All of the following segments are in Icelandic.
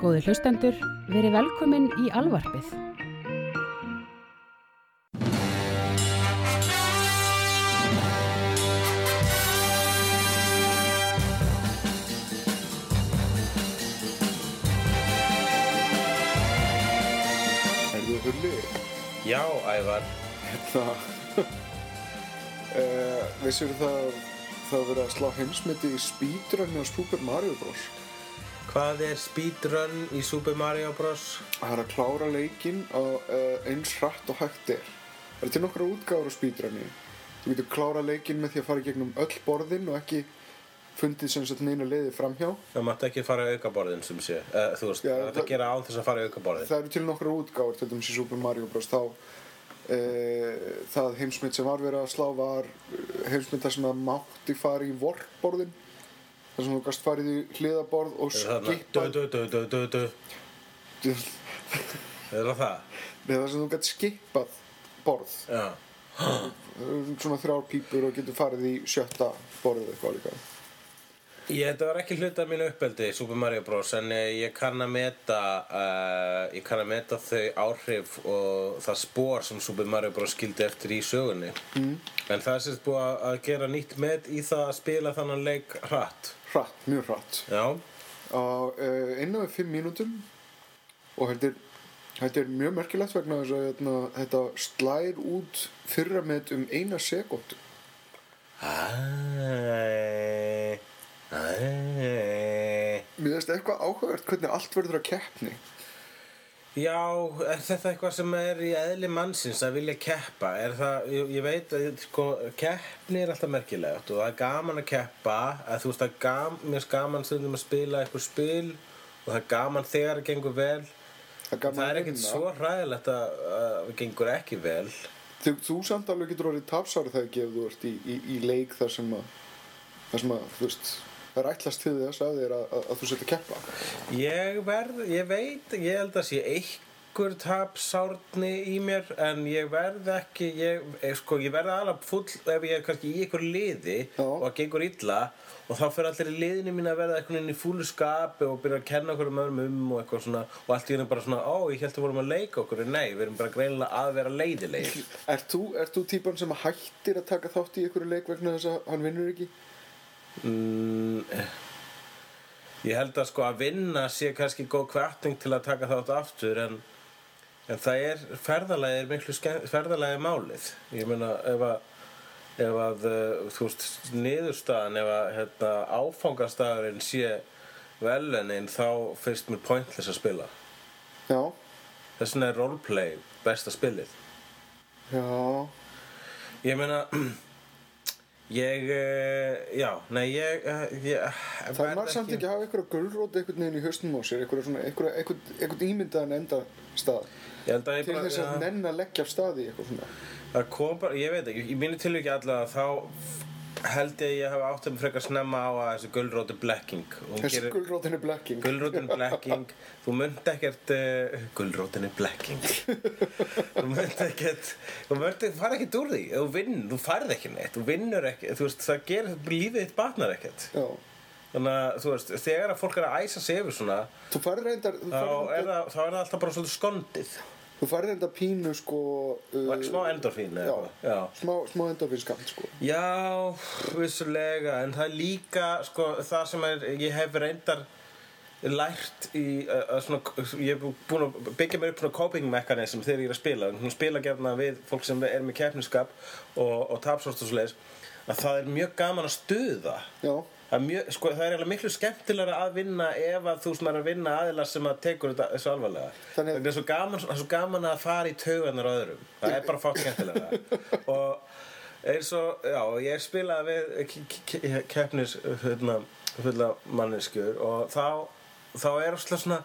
Góði hlustendur, verið velkomin í alvarpið. Erðu hulli? Já, Ævar. Hérna, uh, vissir það það verið að slá heimsmyndi í speedrunni á Super Mario Bros. Hvað er speedrun í Super Mario Bros? Það er að klára leikinn á uh, eins hratt og hægt er. Það er til nokkra útgáður á speedrunni. Þú getur klára leikinn með því að fara gegnum öll borðin og ekki fundið sem sagt neina leiði framhjá. Það mátt ekki fara í aukaborðin sem sé. Uh, þú veist, Já, það að gera án þess að fara í aukaborðin. Það eru til nokkra útgáður, til dæmis í Super Mario Bros. Þá uh, það heimsmynd sem var verið að slá var heimsmynd þar sem það mátti fara í vorborðin. Þar sem þú gast farið í hliðaborð og skipa. Er það það? Nei, það sem þú gæti skipað borð svona þrjár pípur og getur farið í sjötta borðið eitthvað líka Ég, þetta var ekki hluta af mínu uppeldi, Super Mario Bros. En eh, ég kann að meta, uh, ég kann að meta þau áhrif og það spór sem Super Mario Bros. skildi eftir í sögunni. Mm. En það sérst búið að- gera nýtt met í það að spila þannig leik hratt. Hratt, mjög hratt. Á uh, innan við fimm mínútum. Og er, þetta er mjög merkilegt vegna þess að hérna, þetta slær út fyrra með um eina sekúndu. Æ, æ. Mér finnst eitthvað áhugavert hvernig allt verður að keppni Já, er þetta eitthvað sem er í eðli mannsins að vilja keppa? Er það, ég, ég veit að sko, keppni er alltaf merkilegt og það er gaman að keppa að þú veist er gam, mér er gaman stundum að spila eitthvað spil og það er gaman þegar það gengur vel. Það Það er að ekkert svo hræðilegt að að það gengur ekki vel. Þú, þú samt alveg getur orðið tapsári þegar þú ert í, í, í leik þar sem að þar sem að, þú veist það er ætlast til þess að þér að, að, að þú setja að keppa Ég verð, ég veit, ég held að sé einhver tapsárni í mér en ég verð ekki, ég, ég, sko, ég verð alveg full ef ég er kannski í einhver liði Já. og það gengur illa og þá fyrir allir í liðinu mín að verða einhvern veginn í fúlu skapi og byrja að kenna okkur um öðrum um og eitthvað svona og allt í henni bara svona, ó, ég held að vorum að leika okkur en nei, við erum bara greinilega að vera leiðilegir Ert þú, ert þú típan sem hættir að taka þátt í einhverju leik vegna þess að hann vinnur ekki? Mm, eh. ég held að sko að vinna sé kannski góð kvartning til að taka þátt aftur en, en það er ferðalagi er miklu ferðalagi er málið. Ég meina ef að ef að uh, þú veist niðurstaðan ef að hérna, áfangastagurinn sé velunin þá finnst mér pointless að spila. Já, þess vegna er roleplay besta spilið. Já, ég meina ég, uh, já, nei ég, uh, ég það er maður samt ekki að hafa einhverja gulrót einhvern veginn í hausnum á sér, einhvern, ímyndaðan enda stað ég að ég til bara þess að já. nenn að leggja af stað í eitthvað svona. Það kom bara, ég veit ekki, í mínu tilviki allavega þá held ég að ég hafa átt að frekar snemma á að þessi gulrót er blekking gulrótin er blekking. Gulrótin er blekking, þú munt ekkert, uh, gulrótin er blekking. Þú munt ekkert, þú ekkert, fara ekkert úr því, þú vinn, þú færð ekki neitt, þú vinnur ekki, þú veist, það gerir, lífið þitt batnar ekkert. Já, Þannig að, þú veist, þegar að fólk er að æsa sig yfir svona, þá er það, þá er það alltaf bara svolítið skondið þú færði reyndar pínu sko... Uh, Smá endorfín Já, já. smá, smá endorfinskant sko. Já, vissulega, en það er líka sko, það sem er, ég hef reyndar lært í, uh, svona, ég hef búin að byggja mér upp svona coping mechanism þegar ég er að spila. Hún spila gefna við fólk sem er með keppniskap og, og tapsvort og svo leiðis að það er mjög gaman að stuða. Já, það er, mjög, sko, það er eiginlega miklu skemmtilega að vinna ef að þú sem er að vinna aðila sem að tekur þetta þessu alvarlega. Þannig- Þannig... það, er svo gaman, svo gaman að fara í taugarnar á öðrum. Það er bara fátt skemmtilega og eins og, já, ég spilaði við ke- ke- ke- keppnis hérna, fulla manneskjur og þá, þá er alltaf svona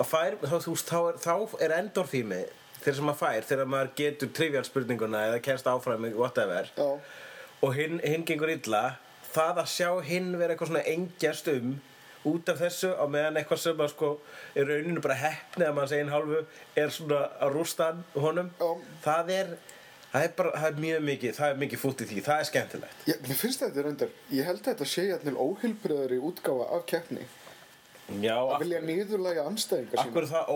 að fær, þá, þú veist, þá er, þá er endorfími þegar sem maður fær, þegar maður getur trivial spurninguna eða kemst áfram í whatever já, og hinn, hinn gengur illa það að sjá hinn vera eitthvað svona engjast um út af þessu á meðan eitthvað sem að sko er rauninu bara heppni að manns einn hálfu er svona að rústa honum. Já. það er það er bara, það er mjög mikið, það er mikið fútt í því. Það er skemmtilegt. Ég, mér finnst þetta reyndar, ég held að þetta sé jætnil óheilbriðari útgáfa af keppni Já, að vilja niðurlæga anstæðingar akkur er það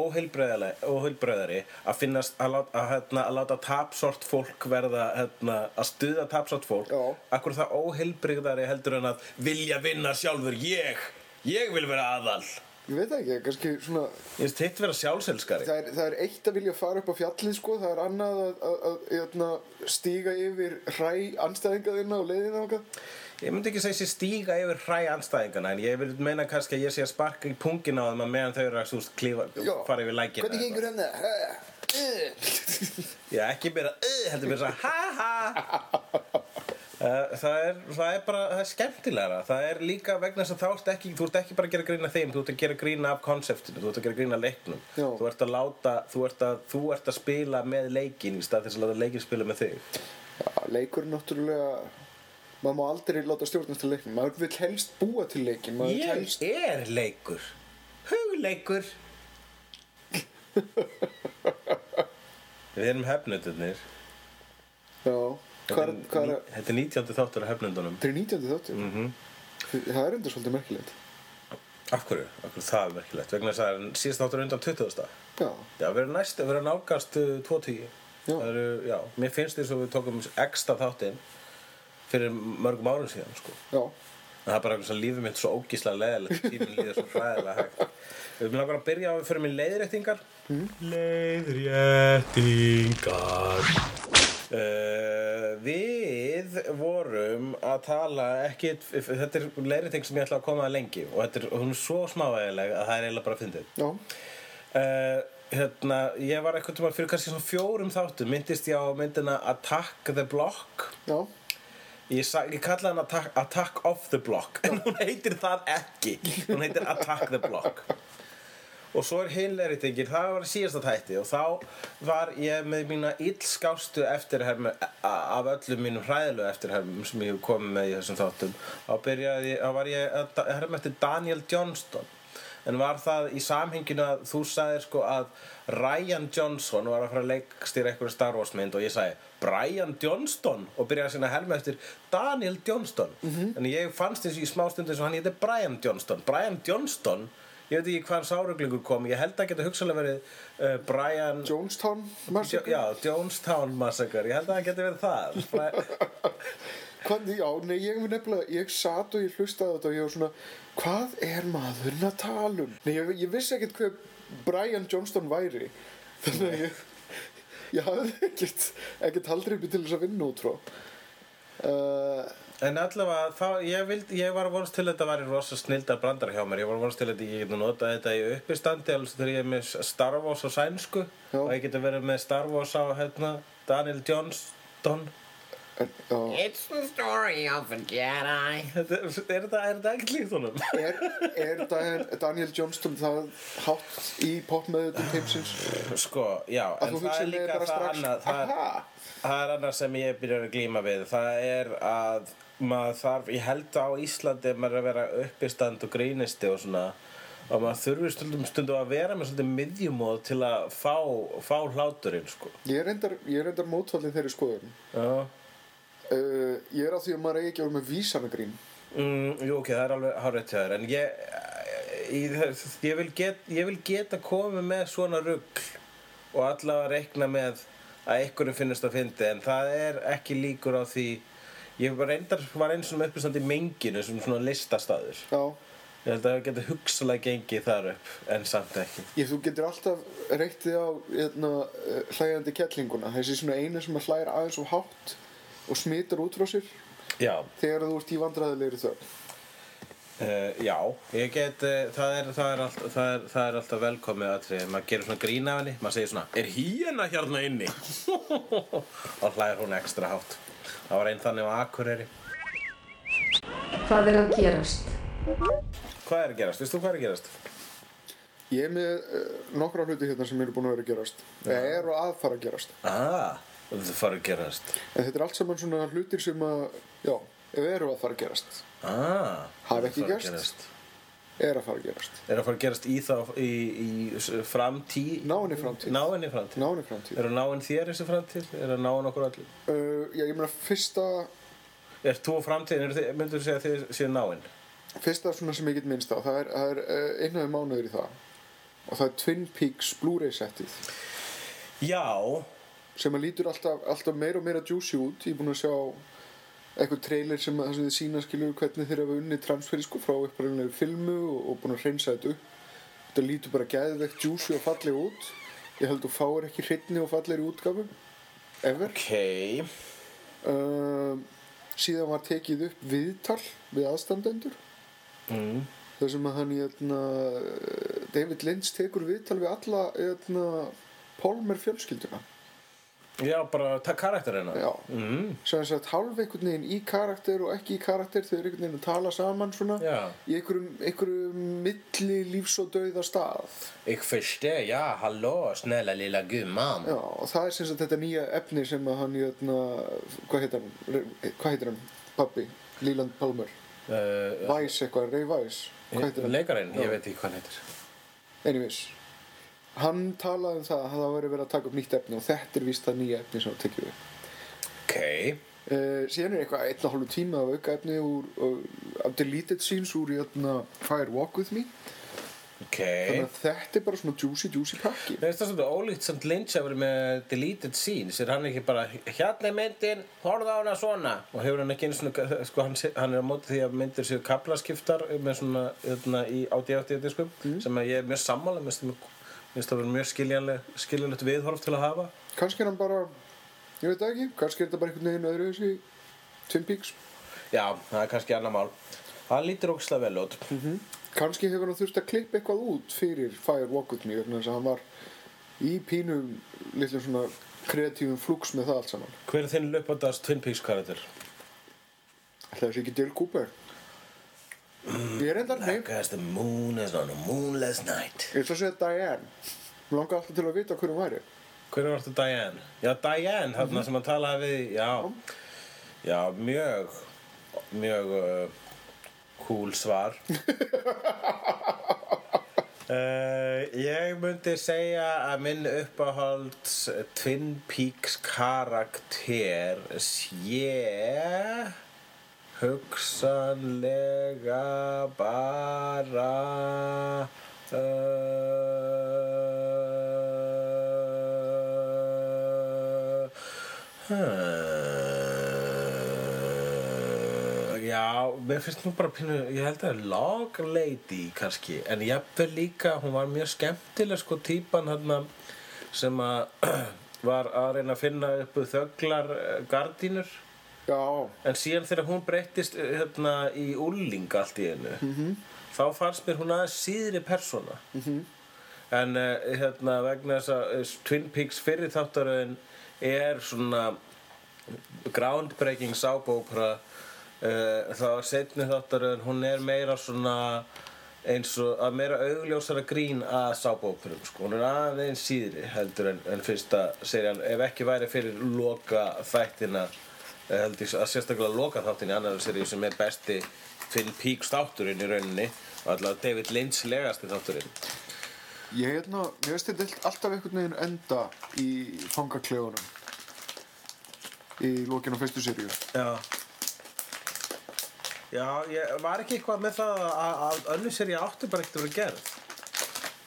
óheilbreyðari að finnast að láta, að, hérna, að láta tapsort fólk verða hérna, að stuða tapsort fólk Já. akkur er það óheilbreyðari heldur en að vilja vinna sjálfur ég? Ég vil vera aðal. Ég veit ekki, kannski svona ég finnst hitt vera sjálfselskari. Það er, það er eitt að vilja fara upp á fjallið sko, það er annað að, að, að stíga yfir hræ anstæðinga þinna og leiðina hvað Ég myndi ekki segja sér stíga yfir hræ anstæðingana en ég vil meina kannski að ég sé að sparka í pungin á þeim að meðan þau eru að súst, klífa, Já. fara yfir lækina Hvernig gengur henni? Já, ekki meira uh, heldur meira svo ha ha Uh, það, er, það er bara, það er skemmtilegra það er líka vegna þess að þá ert ekki þú ert ekki bara að gera grína þeim, þú ert að gera grína af konseptinu, þú ert að gera grína leiknum Já. þú ert að láta, þú ert að, þú ert að spila með leikin í stað þess að láta leikin spila með þig Já, leikur náttúrulega maður má aldrei láta stjórnast til leiknum maður vil helst búa til leikin maður Ég helst er leikur hugleikur Við erum hefnundunir Já, hvað er, hvað er, Þetta er 19. þáttur af hefnundunum þetta er 19. þáttur mm það er enda svolítið merkilegt Af hverju? Af hverju það er merkilegt? Vegna þess að það er síðast þáttur undan 20. Já, Já, við erum næst, við erum nálgast uh, 20 Já. Það eru, já, mér finnst þess að við tókum ekstra þáttinn fyrir mörgum árum síðan, sko. Já, En það er bara eitthvað lífið mitt svo ógíslega leðilegt tíminn líður svo hræðilega hægt. Við erum langar að byrja á að fyrir mig leiðréttingar. Mm. Leiðréttingar. Uh, Við vorum að tala ekki Þetta er leiðrétting sem ég ætla að koma að lengi og þetta er, hún er svo smávægileg að það er eiginlega bara fyndið. Já, Uh, hérna, ég var eitthvað tíma fyrir kannski svona fjórum þáttum myndist ég á myndina Attack the Block. Já ég, ég kalla hann Attack, Attack of the Block en hún heitir það ekki. Hún heitir Attack the Block. Og svo er hinleiritingir það var síðasta tætti og þá var ég með mína illskástu eftirhermu af öllum mínum hræðilegu eftirhermum sem ég komið með í þessum þáttum. Þá byrjaði, þá var ég að herma eftir Daniel Johnston en var það í samhenginu að þú sagðir sko að Ryan Johnson var að fara að leikstýra einhverju Star Wars mynd og ég sagði Brian Johnston? Og byrjaði að sinna að helma eftir Daniel Johnston. En ég fannst og í smástundu eins og hann héti Brian Johnston. Brian Johnston ég veit ekki hvaðan sáruglingur kom ég held að geta hugsalega verið uh, Brian Jonestown Jo, Massacre. Já, Jonestown Massacre ég held að hann geti verið það Hvað, já, nei, ég var nefnilega, ég satt og ég hlustaði þetta og ég var svona, hvað er maðurinn að tala um? Nei, ég, ég vissi ekkert hver Brian Johnston væri, þannig að ég, ég hafði ekkert, ekkert haldreipi til þess að vinna út frá. Uh, En allavega, þá, ég, vild, ég var vonast til að þetta væri rosa snildar brandar hjá mér Ég var vonast til að ég geti notað þetta í uppistandi alveg þegar ég er með Star Wars á sænsku Já. og ég geti verið með Star Wars á hérna, Daniel Johnston It's the story of a Jedi. Þetta, er, þetta, er ekki líkt honum? er, er Dan, Daniel Johnston það hátt í popmeðutum heimsins? Sko, já, Að en það er líka það strax, annað það, er- það er annað sem ég byrjar að glíma við Það er að maður þarf, ég held á Íslandi ef maður er að vera uppistand og grínisti og svona og maður þurfi stundum stundum að vera með svolítið miðjumóð til að fá, fá hláturinn sko. ég er reyndar mótfallin þeirri skoðun. Já. Uh, ég er á því að maður eigi ekki að vera með vísanagrín. Mm, jú, ok, það er alveg hárið til þér en ég, ég, ég, vil get, ég vil geta komið með svona rugl og allavega reikna með að einhverjum finnist að fyndi en það er ekki líkur á því. Ég var reyndar var eins og með uppistand í menginu sem svona listastaður. Já, ég held að það geti hugsalega gengið þar upp en samt ekki. Ég, þú getur alltaf reykt þig á hérna, eh, hlægjandi kettlinguna þessi svona einu sem að hlægir aðeins og hátt og smitar út frá sér já, þegar þú ert í vandræðilegri þögn Uh, já, ég get, uh, það, er, það, er allt, það, er, það er alltaf velkomið atrið, maður gerir svona grín af henni, maður segir svona, er hýjana hérna inni? og hlæðir hún ekstra hátt. Það var einn þannig á Akureyri. Hvað er að gerast? Hvað er að gerast? Vistu hvað er að gerast? Ég er með uh, nokkra hluti hérna sem eru búin að vera að gerast eða eru að fara að gerast Ah, þetta fara að gerast. en þetta er allt saman svona hlutir sem að já, eru að fara að gerast Ah, Hafa ekki gerst? gerast. er að fara að gerast Er að fara að gerast í þá, í, í framtíð? Náinni framtíð. Náinni framtíð. náni framtíð Er að náinn þér þessi framtíð? Er að náinn okkur allir? uh, já, ég meina fyrsta Er þú framtíðin, myndur þú segja að þið séu náinn? fyrsta svona sem ég get minnst á, það er, það er uh, einhverjum mánuður í það og það er Twin Peaks Blu-ray settið Já, sem að lítur alltaf, alltaf meira og meira juicy út. Ég er búinn að sjá eitthvað trailer sem að þið sína skilur hvernig þeir hafa unnið transferi sko frá upprænlega filmu og, og búinn að hreinsa þetta upp. Þetta lítur bara geðvegt juicy og fallega út. Ég held þú fáir ekki hreitni og fallegri útgafu ever. Ok. Uh, síðan var tekið upp viðtal við aðstandendur. Mm. þar sem að hann jötna, David Lynch tekur viðtal við alla jötna, Polmer fjölskylduna Já, bara takk karakterina Já. mm. sem að hálf einhvern veginn í karakter og ekki í karakter þau eru einhvern veginn að tala saman svona Já. í einhverjum, einhverjum milli lífs og dauða stað. Jag förstår, ja, hallå, snälla lilla gumman Já, og það er sem sagt þetta nýja efni sem að hann jötna, hvað heitir hann? Re- hvað heitir hann, pappi Leland Palmer, uh, Weiss eitthvað, Ray Weiss hvað heitir hann, Leikarinn, Já. ég veit ekki hvað hann heitir. Anyways hann talaði um það að það væri verið að taka upp nýtt efni og þetta er víst það nýja efni sem hann tekið upp. Ok, Uh, síðan er eitthvað einn og hálfu tíma af auka efni úr, uh, deleted scenes úr jötna, Fire Walk With Me. Ok. Þannig að þetta er bara svona juicy juicy pakki. Það svolítið ólíkt samt Lynch að vera með deleted scenes. Er hann ekki bara hérna er myndin, horfða á hana svona? Og hefur hann ekki einu svona sko, hann, hann er á móti því að myndir séu kaplaskiptar með svona hérna, í átti diskum sem að ég er mjög sammála mér finnst það- það vera mjög skiljanleg skiljanlegt viðhorf til að hafa. Kannski er hann bara ég veit það ekki, kannski er þetta bara einhvern veginn öðru þessi Twin Peaks. Já, það er kannski annar mál. Hann lítur ógislega vel út. Kannski hefur hann þurft að klippa eitthvað út fyrir Fire Walk With Me þess að hann var í pínum litlum svona kreatífum flúks með það allt saman. Hver er þinn löpandast Twin Peaks karakter? ætlaði þessi ekki Dale Cooper ég er endar nei Like as the moon is on a moonless night. Ég ætla að segja Diane. Mér langar alltaf til að vita hver hún væri. Hver var þetta Diane? Já, Diane, þarna sem hann talaði við, já, já, mjög, mjög uh, cool svar. uh, ég myndi segja að minn uppáhalds Twin Peaks karakter sé hugsanlega bara uh, já, mér finnst nú bara pínu, ég held að Log Lady kannski, en jafnvel líka hún var mjög skemmtileg sko típan hérna sem að var að reyna að finna upp þöglar eh, gardínur já, En síðan þegar hún breyttist uh, hérna, í úling allt í einu -hmm. þá fannst mér hún aðeins síðri persóna -hmm. en uh, hérna, vegna þess að uh, Twin Peaks fyrir þáttaröðin er svona groundbreaking opera uh, þá setni þáttaröðin hún er meira svona eins og að meira augljósara grín að operum sko. hún er aðeins síðri heldur en, en fyrsta serían ef ekki væri fyrir loka þættina eh, að sérstaklega loka þáttin í annar seríu sem er besti Twin Peaks þátturinn í rauninni og allavega David Lynch legasti þátturinn. Ég hérna mér veist þetta alltaf einhvern veginn enda í fangaklefunum í lokinn á fyrstu seríu. Já. Já, ég var ekki eitthvað með það að, að önnu seríu átti bara ekkert að vera gerð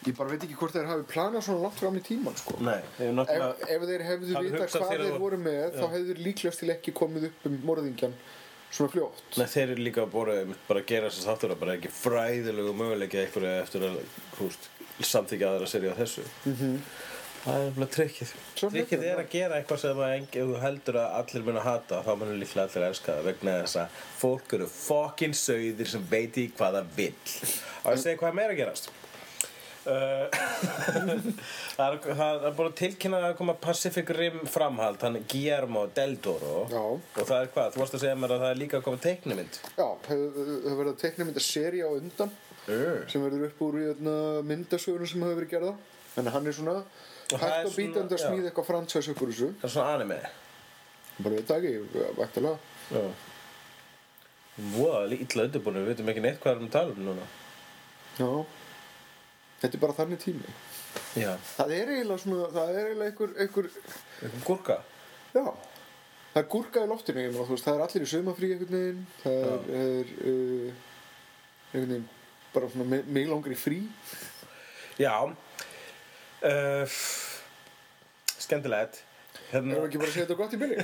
ég bara veit ekki hvort þeir hafi planað svona langt fram í tíman sko. Nei, ég ef, ef þeir hefðu vita hvað þeir að- voru með þá Já. hefðu þeir líklegast til ekki komið upp um morðingjan svona fljótt Nei, þeir eru líka bara, bara að gera þess að þáttur að bara ekki fræðilegu möguleika eitthvað eftir að húst, samþykja aðra serið á þessu -hmm. Það er bara trikkið Trikkið er að gera eitthvað sem að engi, ef þú heldur að allir mun að hata þá munur líklega allir að elska það vegna þess að fólk eru fokkin sauðir sem veit í hvað það vill og að segja hvað er meira að gerast það, er, það er að tilkynna að koma Pacific Rim framhald hann Guillermo del Toro. Já. og það er hvað, þú varst að segja mér að það er líka að koma teiknumynd já, hefur hef verið að teikna mynda seri á undan uh. sem verður upp úr hérna, myndasögunum sem hefur verið gerða að hann er svona það er hægt og bítandi að smíða eitthvað fransæs úr þessu. Það er svona anime. Bara veit það ekki, vægtalega Já. Voða, illa undirbúinu, við veitum ekki neitt hvað erum að tala um núna. Já, þetta er bara þannig tími. Já. Það er eiginlega svona, það er eiginlega einhver, einhver Eitthvað gúrka. Já, það er gúrka í loftinu ég veist, það er allir í saumafrí einhvern veginn það er, er uh, einhvern veginn bara svona mig, langar í frí. Já. Uh, Skemmtilegt. Erum hérna, við ekki bara segja þetta gott í byrju?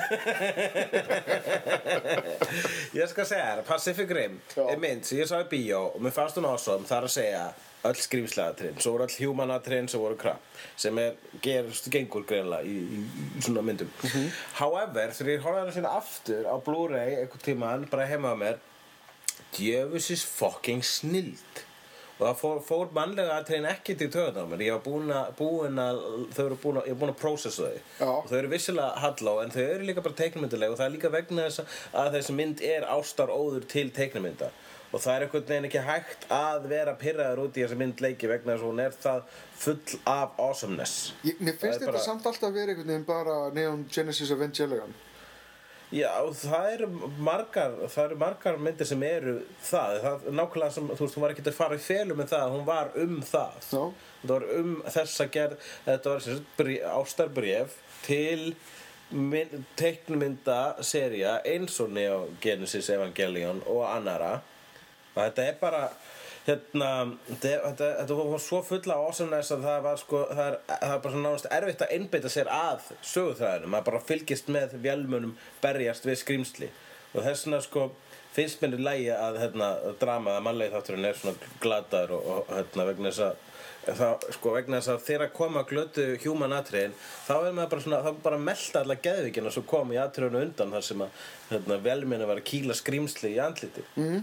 Ég skal segja þér, Pacific Rim Já. er mynd sem ég sá í bíó og mér fannst hún það er að segja öll skrýmslaðatrinn svo voru öll humanatrinn sem voru crap sem er, gerst gengur greinlega í, í, í svona myndum. However, þegar ég horfði það sinna aftur á Blu-ray einhvern tímann bara heima á mér djöfusis fucking snild. Og það fór, fór mannlega atriðin ekki til töðan á mér. Ég var búin að, búin að þau eru búin að, ég var búin að processa þau. Já. og þau eru vissilega halló en þau eru líka bara teiknumyndileg og það er líka vegna þess að þessi mynd er ástar óður til teiknumynda og það er einhvern veginn ekki hægt að vera pyrraður út í þessi mynd leiki vegna þess að hún er það full af awesomeness Ég, mér finnst er þetta bara- samt alltaf að vera einhvern veginn bara Neon Genesis Evangelion Já, það eru margar, það eru margar myndir sem eru það, það er nákvæmlega sem, þú veist, hún var ekki að fara í felu með það, hún var um það. Já. Þetta var um þessa gerð, þetta var brí- ástarbref til mynd, teiknumynda seria eins og Neo Genesis Evangelion og annara. Þetta er bara, hérna, þetta, var svo fulla awesomeness að það var sko, það er, það er bara svona nánast erfitt að einbeita sér að sögutræðinu, maður bara fylgist með vélmunum berjast við skrýmsli og þess vegna sko finnst mér í lægi að hérna, drama að mannlegi þátturinn er svona glataður og, og hérna, vegna þess að það, sko, vegna þess að þegar koma glötu human atriðin þá er maður bara svona, þá bara melta alla geðvíkina sem kom í atriðinu undan þar sem að hérna, velminni var að kýla skrýmsli í andliti. Mm,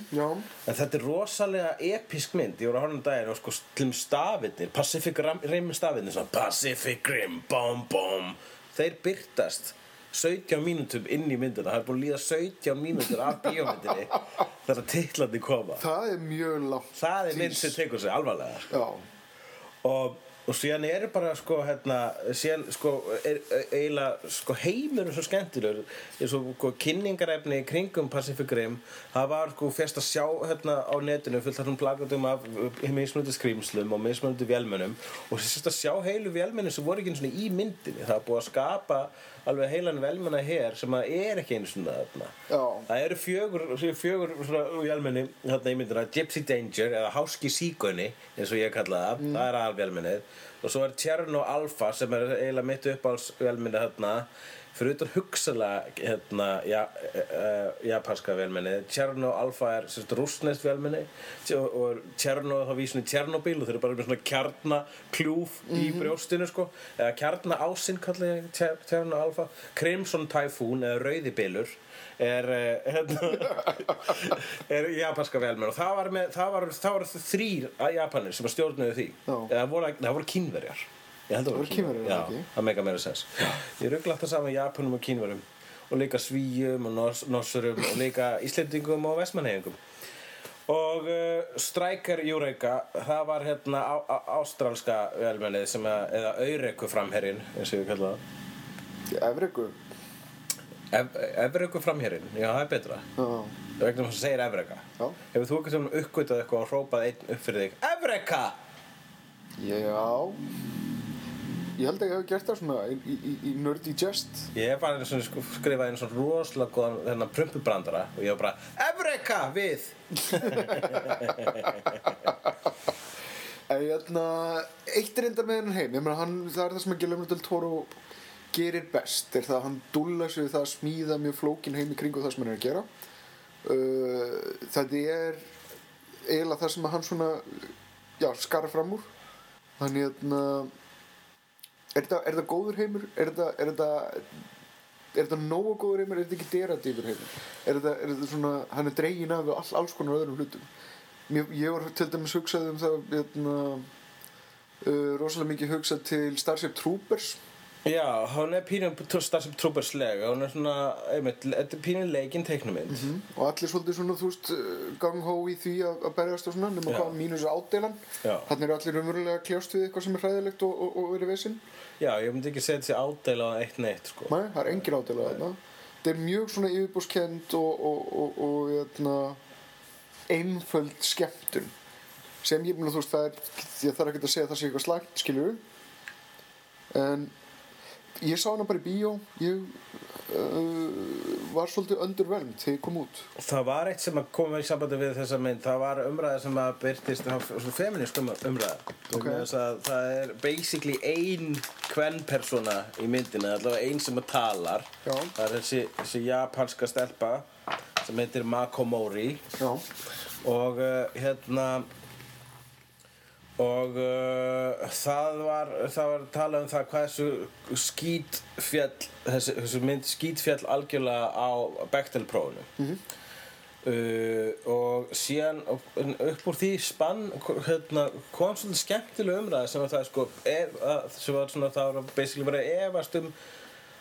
En þetta er rosalega episk mynd. Ég voru að horfa um daginn og sko til stafinir Pacific Rim, stafinir svona, Pacific Rim, bom bom. Þeir byrtast 17 mínútum inn í myndina. Það er búin að líða 17 mínútur af bíómyndinni Þegar titlandi koma. Það er mjög langt Það er mynd sem tekur sig alvarlega Já, og, og síðan er bara sko hérna, síðan sko er eiginlega sko heimur svo skemmtilegur. Eins og sko kynningarefni í kringum Pacific Rim það var sko fyrst að sjá hérna á netinu fullt þessum plakatum af mismunandi skrýmslum og mismunandi vélmennum. Og fyrst að sjá heilu vélmenni sem voru ekki einu svona í myndinni. Það er búið að skapa alveg heilan velmenna hér sem að er ekki svona þarna. Já. það eru fjögur, fjögur svona vélmenni þarna í myndina Gypsy Danger eða Háski Sígunni eins og ég kalla það, það er aðalvélmennið. Og svo er Tjerno Alpha sem er eiginlega mitt uppáhalds vélmenni þarna fyrir utan hugsalega hérna, ja, uh, japanska vélmenni Tjerno Alpha er sérst rússnest vélmenni. Og, og Tjerno þá vísinu Tjernobyl og þeir eru bara með svona kjarnakljúf í brjóstinu sko. Eða kjarnaásinn kallar ég Tjer- Tjerno Alpha Crimson Typhoon eða Rauðibilur er, uh, hérna, er japanska velmenn og það var, með, það var, það var þrýr japanir sem að stjórnuðu því. Eða voru, það voru kínverjar ég held að voru Kínverjar, já, ekki? það meika meira sens ég ruggla alltaf saman Japanum og Kínverjum og líka Svíum og Nos Nossurum og líka Íslendingum og Vestmannheingum og uh, Striker Eureka það var hérna á, á, ástralska velmennið sem að, eða Eureku framherrin eins og við kalla það. Evriku Ev, Evreku framherrin, já það er betra. Já, vegna þess að segir Evreka. Já. hefur þú eitthvað sem uppgötað eitthvað og hrópað einn upp fyrir þig? Evreka! Já Ég held að ég hef gert það svona í, í, í, nerdy jest ég hef bara sko, skrifað einu svona rosalega góðan þennan prumpubrandara og ég var bara Evreka við hérna, eitt er reyndar með hennan heim, meina hann, það er það sem að Guillermo del Toro gerir best, er það að hann dúlla sig við það að smíða mjög flókin heim í kringu það sem hann er að gera. Uh, þetta er eiginlega það sem að hann svona, já, skara fram úr. Þannig hérna, er þetta, er góður heimur? Er þetta, er er nógu góður heimur? Er þetta ekki deradýfur heimur? Er þetta, er svona, hann er dregin af all, alls konar öðrum hlutum? Mér, ég var til dæmis hugsað um það, hérna, uh, rosalega mikið hugsað til Starship Troopers. Já, hún er pínum starfsum trúberslega hún er svona, einmitt, þetta er pínum leikinn teiknumind og allir svolítið svona, þú veist, gang-hó í því að, að berjast og svona, nema hvað mínus ádeilan. Þannig eru allir umverulega kljást við eitthvað sem er hræðilegt og, og, og verið vesinn já, ég myndi ekki segja þessi ádæla á eitt neitt sko. Nei, það er engin ádeila þarna. Þetta er mjög svona yfirbúskend og, og, og, og hérna, einföld skemmtun. Sem ég meina þú veist það er ég þarf ekki að segja að það sé eitthvað slæmt skilur en ég sá hana bara í bíó. Ég uh, var svolítið underwhelmed þegar ég kom út. Það var eitt sem að koma í sambandi við þessa mynd. Það var umræða sem að byrtist það var Svona feminist umræða. Ok. Vegna þess að Það er basically ein Kvenpersona í myndina Allavega ein sem að talar. Já. Það er þessi, þessi japanska stelpa Sem heitir Mako Mori Já, Og uh, hérna Og uh, það var það var talað um það hvað þessu skítfjall þessi, þessu mynd skítfjall algjörlega á Bechtel-prófunu uh, og síðan upp úr því spann hérna, kom svolítið skemmtileg umræða sem að það sko er, að, sem var svona það var basically bara efast um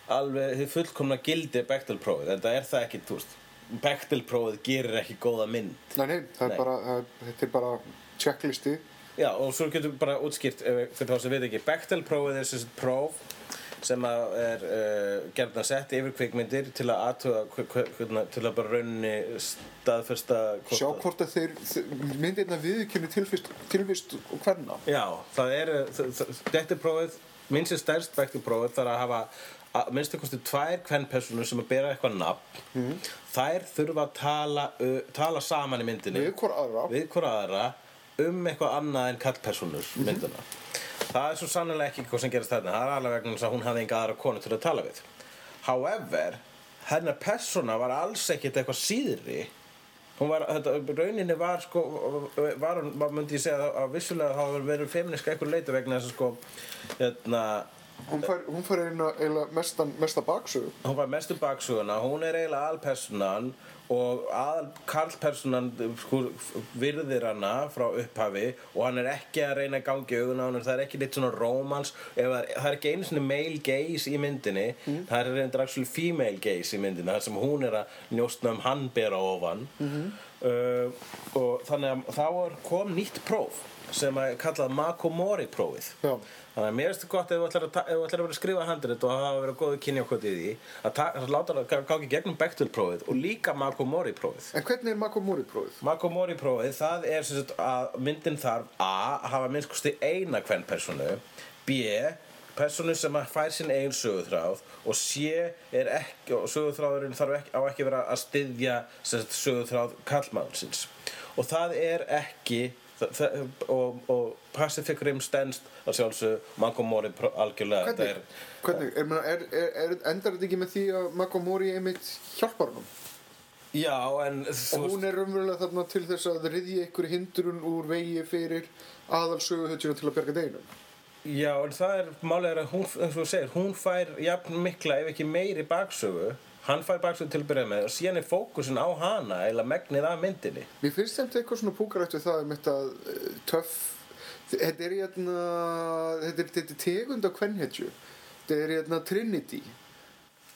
alveg þið fullkomna gildi Bechtel-prófið en það er það ekki, þú veist Bechtel-prófið gerir ekki góða mynd. Nei, nei, það er Nei. bara, þetta er bara checklisti Já, og svo getum við bara útskýrt fyrir þá sem við ekki. Bechtel-prófið er sem sagt próf sem að er uh, gerðna sett yfir kvikmyndir til að aðtuga, til að bara raunni staðfesta hvort Sjá að- hvort að þeir, myndirna viðkynni tilvist, tilvist og hverna Já, það er, þetta er prófið, minnst er stærst Bechtel-prófið þarf að hafa að minnst að kosti tvær kvennpersonur sem að bera eitthvað nafn. Mhm. Þær þurfa að tala, uh, tala saman í myndinni. við hvort aðra við hvora aðra um eitthvað annað en kallpersonur Mhm. mynduna það er svo sannlega ekki hvað sem gerist þarna. Það er alveg vegna þess að hún hafði enga aðra konu til að tala við. However hennar persóna var alls ekkit eitthvað síðri. Hún var, þetta, rauninni var sko var hún, var, myndi ég segja að vissulega hafa verið feminiska eitthvað leita vegna þess að sko hérna hún fær, hún fær eina mestan, mesta baksögu. hún var mestu baksuguna, hún er eiginlega alpersonan og aðal karlpersonan sko, virðir hana frá upphafi og hann er ekki að reyna að gangi augun á hann það er ekki litt svona rómans ef það er, ekki einu svona male gaze í myndinni. Það er reyndar actually female gaze í myndinni þar sem hún er að njóstna um hann bera ofan. Uh, og þannig að þá kom nýtt próf sem er kallað Makomori prófið Já. Þannig að mér finnst þetta gott ef þú ætlar að, ætlar að vera að skrifa handrit og hafa verið góðu kynja okkur í því að, ta- að láta það gangi gegnum Bechtel-prófið og líka Makomori-prófið. en hvernig er Makomori prófið? Makomori-prófið, það er sem sagt að myndin þarf A. að hafa minnst kosti eina hvern personu B. personu sem að fær sinn eigin söguþráð og C. er ekki, og söguþráðurinn þarf ekki, á ekki að vera að styðja söguþráð kallmannsins og það er ekki og, og Pacific Rim stendst að sjálfsög Makomori pró- algjörlega. Hvernig, þetta hvernig? Er, er, er, er, endar þetta ekki með því að Makomori einmitt hjálpar honum? Já, en og hún er raunverulega þarna til þess að riðja ykkur hindrun úr vegi fyrir aðalsöguhutjuna til að bjarga deginum. Já, en það er er að hún, eins og þú segir, hún fær jafn mikla ef ekki meiri baksögu hann fær baksögu til að byrja með og síðan er fókusin á hana eða megnið af myndinni. Mér finnst þeim eitthvað svona púkarætt við það um þetta uh, töff Þetta er hérna þetta er, þetta er tegund á kvenhetju. Þetta er hérna Trinity.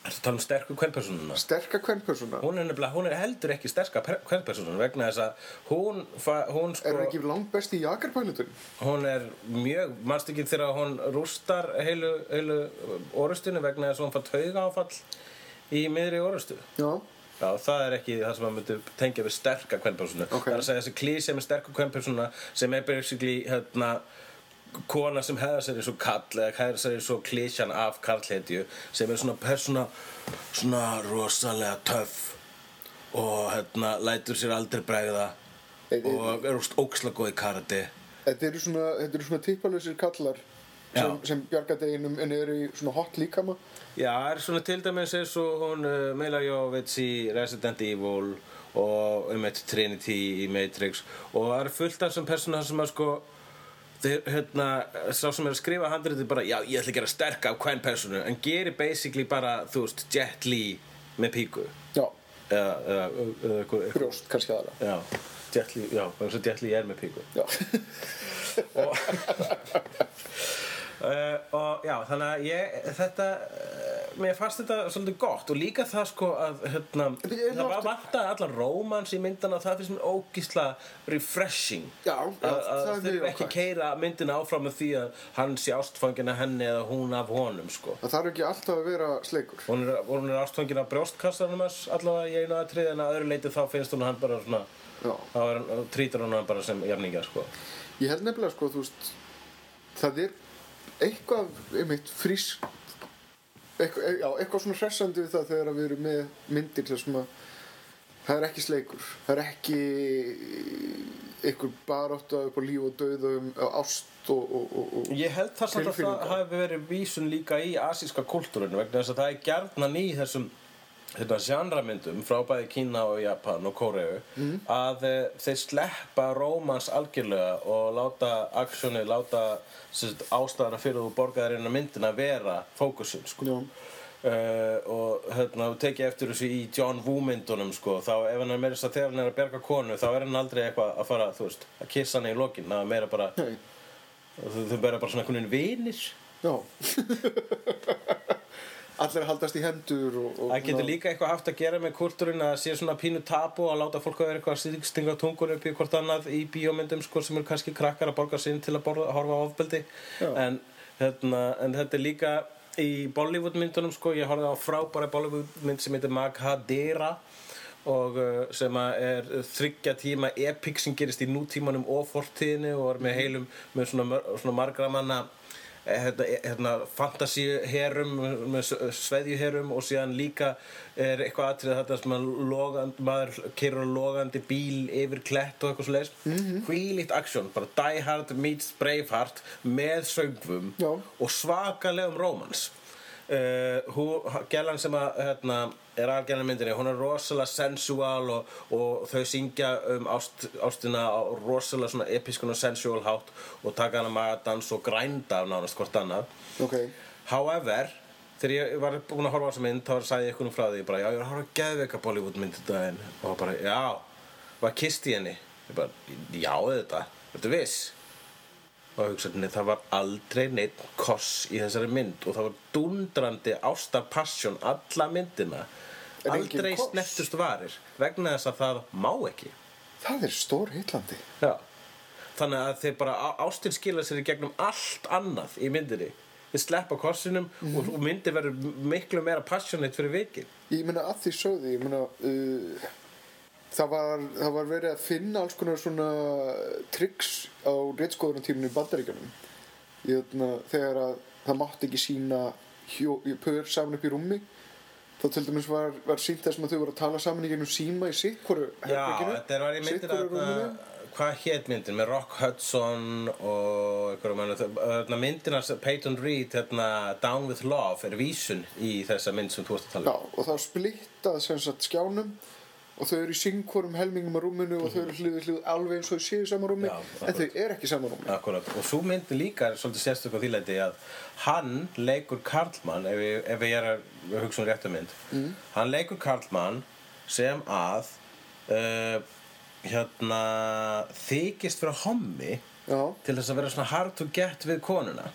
Ertu að tala um sterku kvennpersonuna? sterka kvenpersona Hún er hún er heldur ekki sterska kvennpersonuna vegna þess að hún, fa- hún Er sko, hann ekki langt best í jakarpælutun? hún er mjög, manst ekki þegar hún rústar heilu, heilu orustunni vegna þess að hún fær tauga áfall í miðri orustu. Já Já, það er ekki það sem maður myndi tengja við sterka kvennpersonu. Ok. Það er að segja þessi klísja með sterku kvennpersona sem er basically hérna, kona sem hefða sér eins og kall eða hefða sér eins og klísjan af karlhetju sem er svona persóna svona rosalega töff og hérna lætur sér aldrei bregða og er óksla góð í karate. Þetta eru svona, svona típalösir kallar sem, sem bjarga deginum en eru í svona hot líkama. Já, það er svona til dæmis eins og hún uh, Mila Jovovich í Resident Evil og um eitt Trinity í Matrix. Og það er fullt af þessum persóna sem að sko þeir, hérna, sá sem er að skrifa handritið bara, já, ég ætla að gera sterka af hvern persónu, en gerir basically bara, þú veist, Jet Li með píku Já, eða, eða, eða brjóst kannski aðra. Já, Jet Li, já, eins og Jet Li er með píku Já, Uh, og já, þannig að ég, þetta, uh, mér fannst þetta svolítið gott og líka það sko að, hérna, er það var vantaði allan rómans í myndina og það finnst mér ógísla refreshing. Já, já, að, að það er mjög þurfa ekki jákvætt. keira myndina áfram með því að hann sé ástfangin af henni eða hún af honum, sko. það þarf ekki alltaf að vera sleikur Hún er, hún er ástfangin af brjóstkassanum hans allavega í einu aðtrið en að öðru leiti þá finnst hún hann bara svona, Já. þá er trýtur hún hann bara sem jafningja, sko. Ég held nefnilega sko, þú veist það er eitthvað einmitt frísk eitthvað, já, eitthvað svona hressandi við það þegar við erum með myndir þar sem að það er ekki sleikur. Það er ekki eitthvað barátta upp á líf og dauðum á ást og, og, og, og Ég held það samt að það hafi verið vísun líka í asíska kultúrinu vegna þess að það er gjarnan í þessum hérna, genramyndum frá bæði Kína og Japan og Kóreu að e, þeir sleppa rómans algjörlega og láta aksjóni, láta ástæðana fyrir þú borgaðir inn á myndina vera fókusin sko. Uh, og hérna, tekið eftir þessu í John Woo myndunum sko, þá ef hann er meira þess að þegar hann er að berga konu þá er hann aldrei eitthvað að fara, veist, að kissa hann í lokin, það meira bara Nei, þau bara bara svona einhvern veginn vinir. Já allir að haldast í hendur og, og Það getur líka eitthvað haft að gera með kultúrin að sé svona pínu tabu að láta fólk að vera eitthvað að stinga tungun upp í hvort annað í bíómyndum sko sem eru kannski krakkar að borga sinn til að borða, horfa á ofbeldi. En, hérna, en þetta er líka í Bollywood myndunum sko, ég horfði á frábæra Bollywood mynd sem heitir Maghadera og uh, sem að er þryggja tíma epic sem gerist í nútímanum og fortíðinu og er með heilum með svona, svona margra manna hérna, eh, hérna, fantasíuherum með sveðjuherum og síðan líka er eitthvað atrið þetta sem að logand, maður keirur á logandi bíl yfir klett og eitthvað svo leis mm -hmm. hvílíkt aksjón, bara Die Hard meets Braveheart með söngvum Já. og svakalegum rómans uh, hú, Gellan sem að hérna, er aðgæðan myndinni, hún er rosalega sensual og, og þau syngja um ást, ástina á rosalega svona episkun og sensual hátt og taka hana magadans og grænda af nánast hvort annað. Ok, However, þegar ég var búinn að horfa á þessa mynd þá sagði ég einhvern frá því bara, já, ég var að horfa að geðveika Bollywood mynd þetta daginn. Og bara, já, var kist í henni. Ég bara, já, þetta, þetta viss og hugsaði, það var aldrei neitt koss í þessari mynd og það var dundrandi ástarpassjón alla myndina En aldrei koss? snertust varir vegna þess að það má ekki það er stór hitlandi Já. Þannig að þeir bara á- ástin skila sér í gegnum allt annað í myndinni. Þeir sleppa kossinum og, og myndin verður miklu meira passionate fyrir vikið. ég meina að því sögði, ég meina uh, það, var, það var verið að finna alls konar svona tricks á reitskoðunartíminu í bandaríkjunum. Jötna, þegar að það mátti ekki sína pör saman upp í rúmi þá til dæmis var, var sínt þess að þau voru að tala saman í gegnum síma í sitt hvoru Já, þetta var í myndin að hvað hétt myndin? Með Rock Hudson og einhverjum að Peyton Reed hérna, Down with Love er vísun í þessa mynd sem þú ert að tala Já, um og það splittað skjánum og þau eru í syngkvorum helmingum á rúminu og þau eru við hlið alveg eins og þau séu í sama rúmi en þau eru ekki í sama rúmi. Akkurat, og svo myndi líka svolítið sérstök á því leiti að hann leikur Karlmann, ef ég, ef ég er að hugsa um réttu mynd. Hann leikur Karlmann sem að uh, hérna þykist fyrir hommi Já, til þess að vera svona hard to get við konuna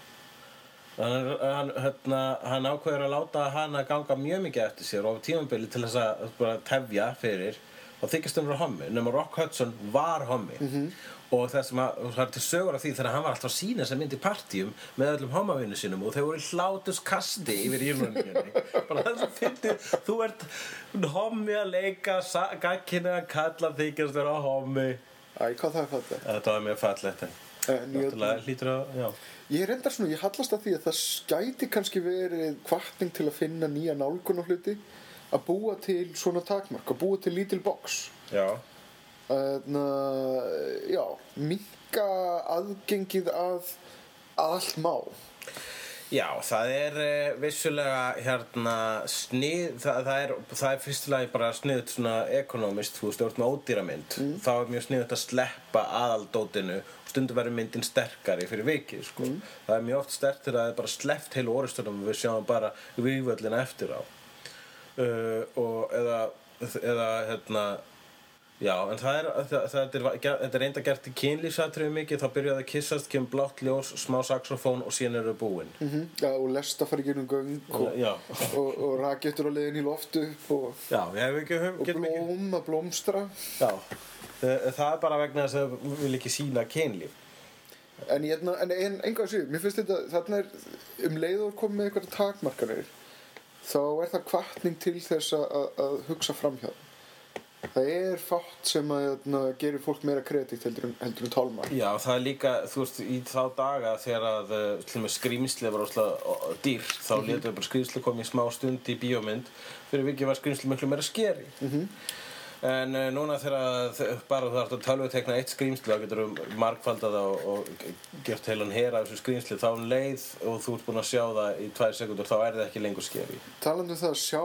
hann, hann, hérna, hann ákveður að láta hana ganga mjög mikið eftir sér og á tímabili til þess að bara tefja fyrir og þykist hann vera hommi nema Rock Hudson var hommi. -hmm. og það sem að það er til sögur af því þegar hann var alltaf að sína þess að mynd í partíum með öllum homavinu sínum og þau voru í hlátuskasti yfir írunningunni bara það sem fyndið þú ert hommi að leika gagginu að kalla þykist vera hommi. Æ, hvað það er fallið þetta var mjög en En ég, náttúrulega hlýtur að, já ég er enda svona, ég hallast að því að það gæti kannski verið kvartning til að finna nýja nálgun á hluti að búa til svona takmark, að búa til lítil box. Já, Þannig að, já, minka aðgengið að að allt má já það er uh, vissulega hérna snið, það, það, er, það er fyrstilega bara sniðut svona ekonomist, þú veist, ert með ódýramynd þá er mjög sniðut að sleppa aðaldótinu og stundum verður myndin sterkari fyrir vikið, sko. Það er mjög oft stert þegar það er bara sleppt heilu orðstöðum og við sjáum bara vývöllina eftir á. Uh, og eða, eða hérna Já, en það er, það, það er, þetta er reynda gert í kynlýfsatriðu mikið, þá byrjaði að kissast, kemur blátt ljós, smá saxofón og síðan eru þau búin. mm Já, og lesta fara í gegnum göng og, Já, og, og rakettur á leiðin í loftu og, já, ég hef ekki, hef, og getum ekki, blóm að blómstra. Já, það, það er bara vegna þess að við vil ekki sína kynlíf. En, ég, en, en enga séu, mér finnst þetta, þarna er um leið og komið með eitthvað takmarkanir þá er það kvartning til þess að, að, hugsa framhjá það er fátt sem að hérna, gerir fólk meira kredit heldur en, heldur en tálmar. Já, það er líka, þú veist, í þá daga þegar að uh, með skrýmsli var óslega dýr, þá mm -hmm. bara skrýmsli komið í smá stund í bíómynd. Fyrir vikið var skrýmsli miklu meira skeri en uh, núna þegar bara þú þarft að tölvu tekna eitt skrýmsli þá getur þú margfaldað og, og gert heilan hera af þessu skrýmsli þá um leið og þú ert búin að sjá það í tvær sekundur þá er það ekki lengur skeri talandi um það að sjá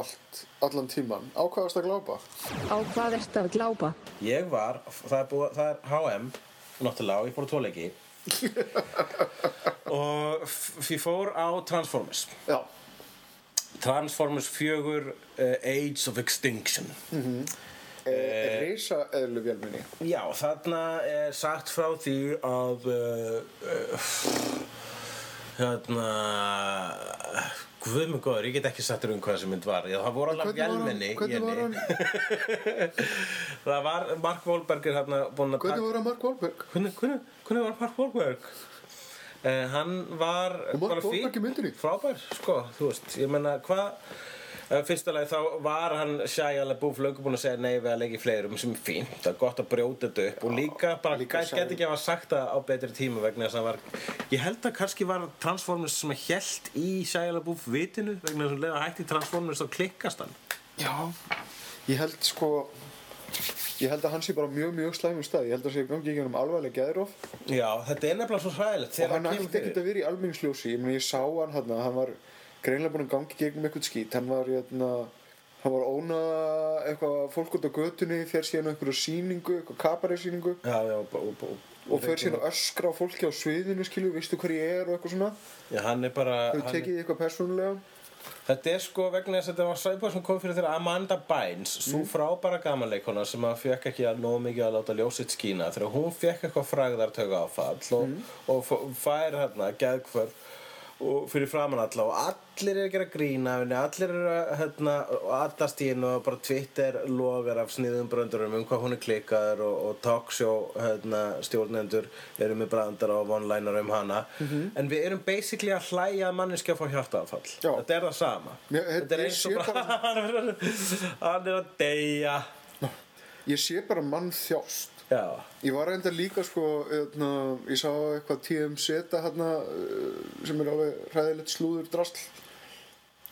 allt allan tíman, á hvað varst að glápa? Á hvað ertu að glápa? Ég var, það er, búið, það er HM náttúrulega og ég fór tóleiki og ég fór á Transformers. Já, Transformers 4 uh, Age of Extinction e, reysa eðlu vélminni Já, þarna er sagt frá því að hérna Guð mig góður, ég get ekki sagt þér um hvað þessi mynd var Já, það voru alveg vélmenni í hvernig var henni. hann, Það var Mark Wahlberg er hérna búinn að hvernig var hann Mark Wahlberg? Hvernig, hvernig, hvernig var Mark Wahlberg? Uh, hann var Og bara fín, frábær, sko, þú veist, ég menna, hvað, uh, fyrsta lagi þá var hann Shia LaBeouf löngu búinn að segja nei við að leggja í fleirum sem er fínt, það er gott að brjóta þetta upp og líka bara, gæti ekki að hafa sagt það á betri tíma vegna þess að hann var, ég held að kannski var Transformers sem að held í Shia LaBeouf vitinu vegna þess að leða hætti Transformers þá klikkast hann. Já, ég held sko ég held að hann sé bara mjög mjög slæmum stað. Ég held að sé gangi ekki um alvarleg geðróf Já, þetta er nefnilega svo hræðilegt og þegar hann ætti ekkert að vera í almenningsljósi. Ég, ég sá hann hann hann var greinlega búinn að gangi gegnum eitthvað skít. Hann var hérna hann var óna eitthvað fólk út á götunni fer síðan á einhverju sýningu eitthvað kabaræsýningu Já, já, og, og, fer síðan að öskra á fólki á sviðinu skilju, veistu hver ég er og eitthvað svona. Já, hann er bara hann, tekið eitthvað persónulega Þetta er sko vegna þess að þetta var sæpa sem kom fyrir þeirra Amanda Bynes Svo frábæra gamanleikona sem að fekk ekki að nóg mikið að láta ljósitt skína Þegar hún fekk eitthvað frægðartöga áfall og, og f- fær hérna geðkvörf og fyrir framan alla og allir er að gera grína allir er að hérna, allast í henni og bara Twitter logar af sniðum bröndurum um hvað hún er klikkaður og, og talkshow hérna, stjórnendur eru með brandar og one-liner um hana. En við erum basically að hlæja að manneskja að fá hjartaafall Já. þetta er það sama. Mér- þetta er eins og bara hann er að deyja. Ég sé bara mann þjást já, Ég var reynda líka sko, eðna, ég sá eitthvað TMZ hérna uh, sem er alveg hræðilegt slúður drasl.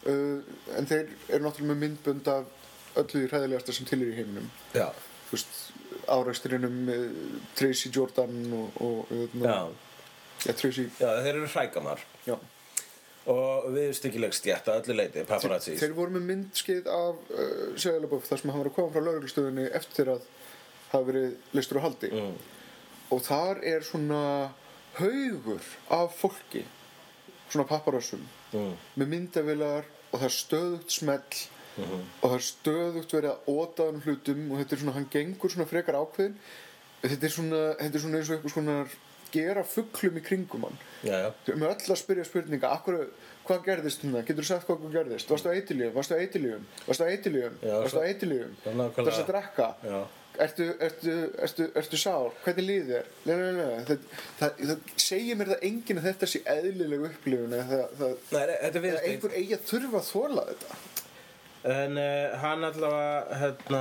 Uh, en þeir eru náttúrulega með myndbönd af öllu því hræðilegasta sem til er í heiminum. Já, Þú veist, áræksturinum uh, Tracy Jordan og, og eðna, já, ja, Tracy. Já þeir eru hrækamar já. og við styggileg stjætt að öllu leiti paparazzi. Þeir voru með myndskið af uh, Sjöðalaböf þar sem hann var að koma frá lauruglustöðunni eftir að hafa verið listur á haldi mm. og þar er svona haugur af fólki svona papparössum Mm. með myndavilar og það er stöðugt smell og það er stöðugt verið að óta um hlutum og þetta er svona, hann gengur svona frekar ákveðin þetta er svona, þetta er svona eins og eitthvað svona gera fugglum í kringum hann Við erum öll að spyrja spurninga Akkur, hvað gerðist hérna? Getur þú sagt hvað gerðist? Varstu á eitilíum? Varstu á eitilíum? Varstu á eitilíum? Varstu á eitilíum? Varstu að drekka? já. Ertu, ertu, ertu, ertu sár? Hvernig líður þér? Nei, nei, nei, nei. Það, það, það segir mér það enginn að þetta sé eðlileg upplifun eða er einhver eigi að þurfa að þóla þetta En uh, hann allavega, hérna,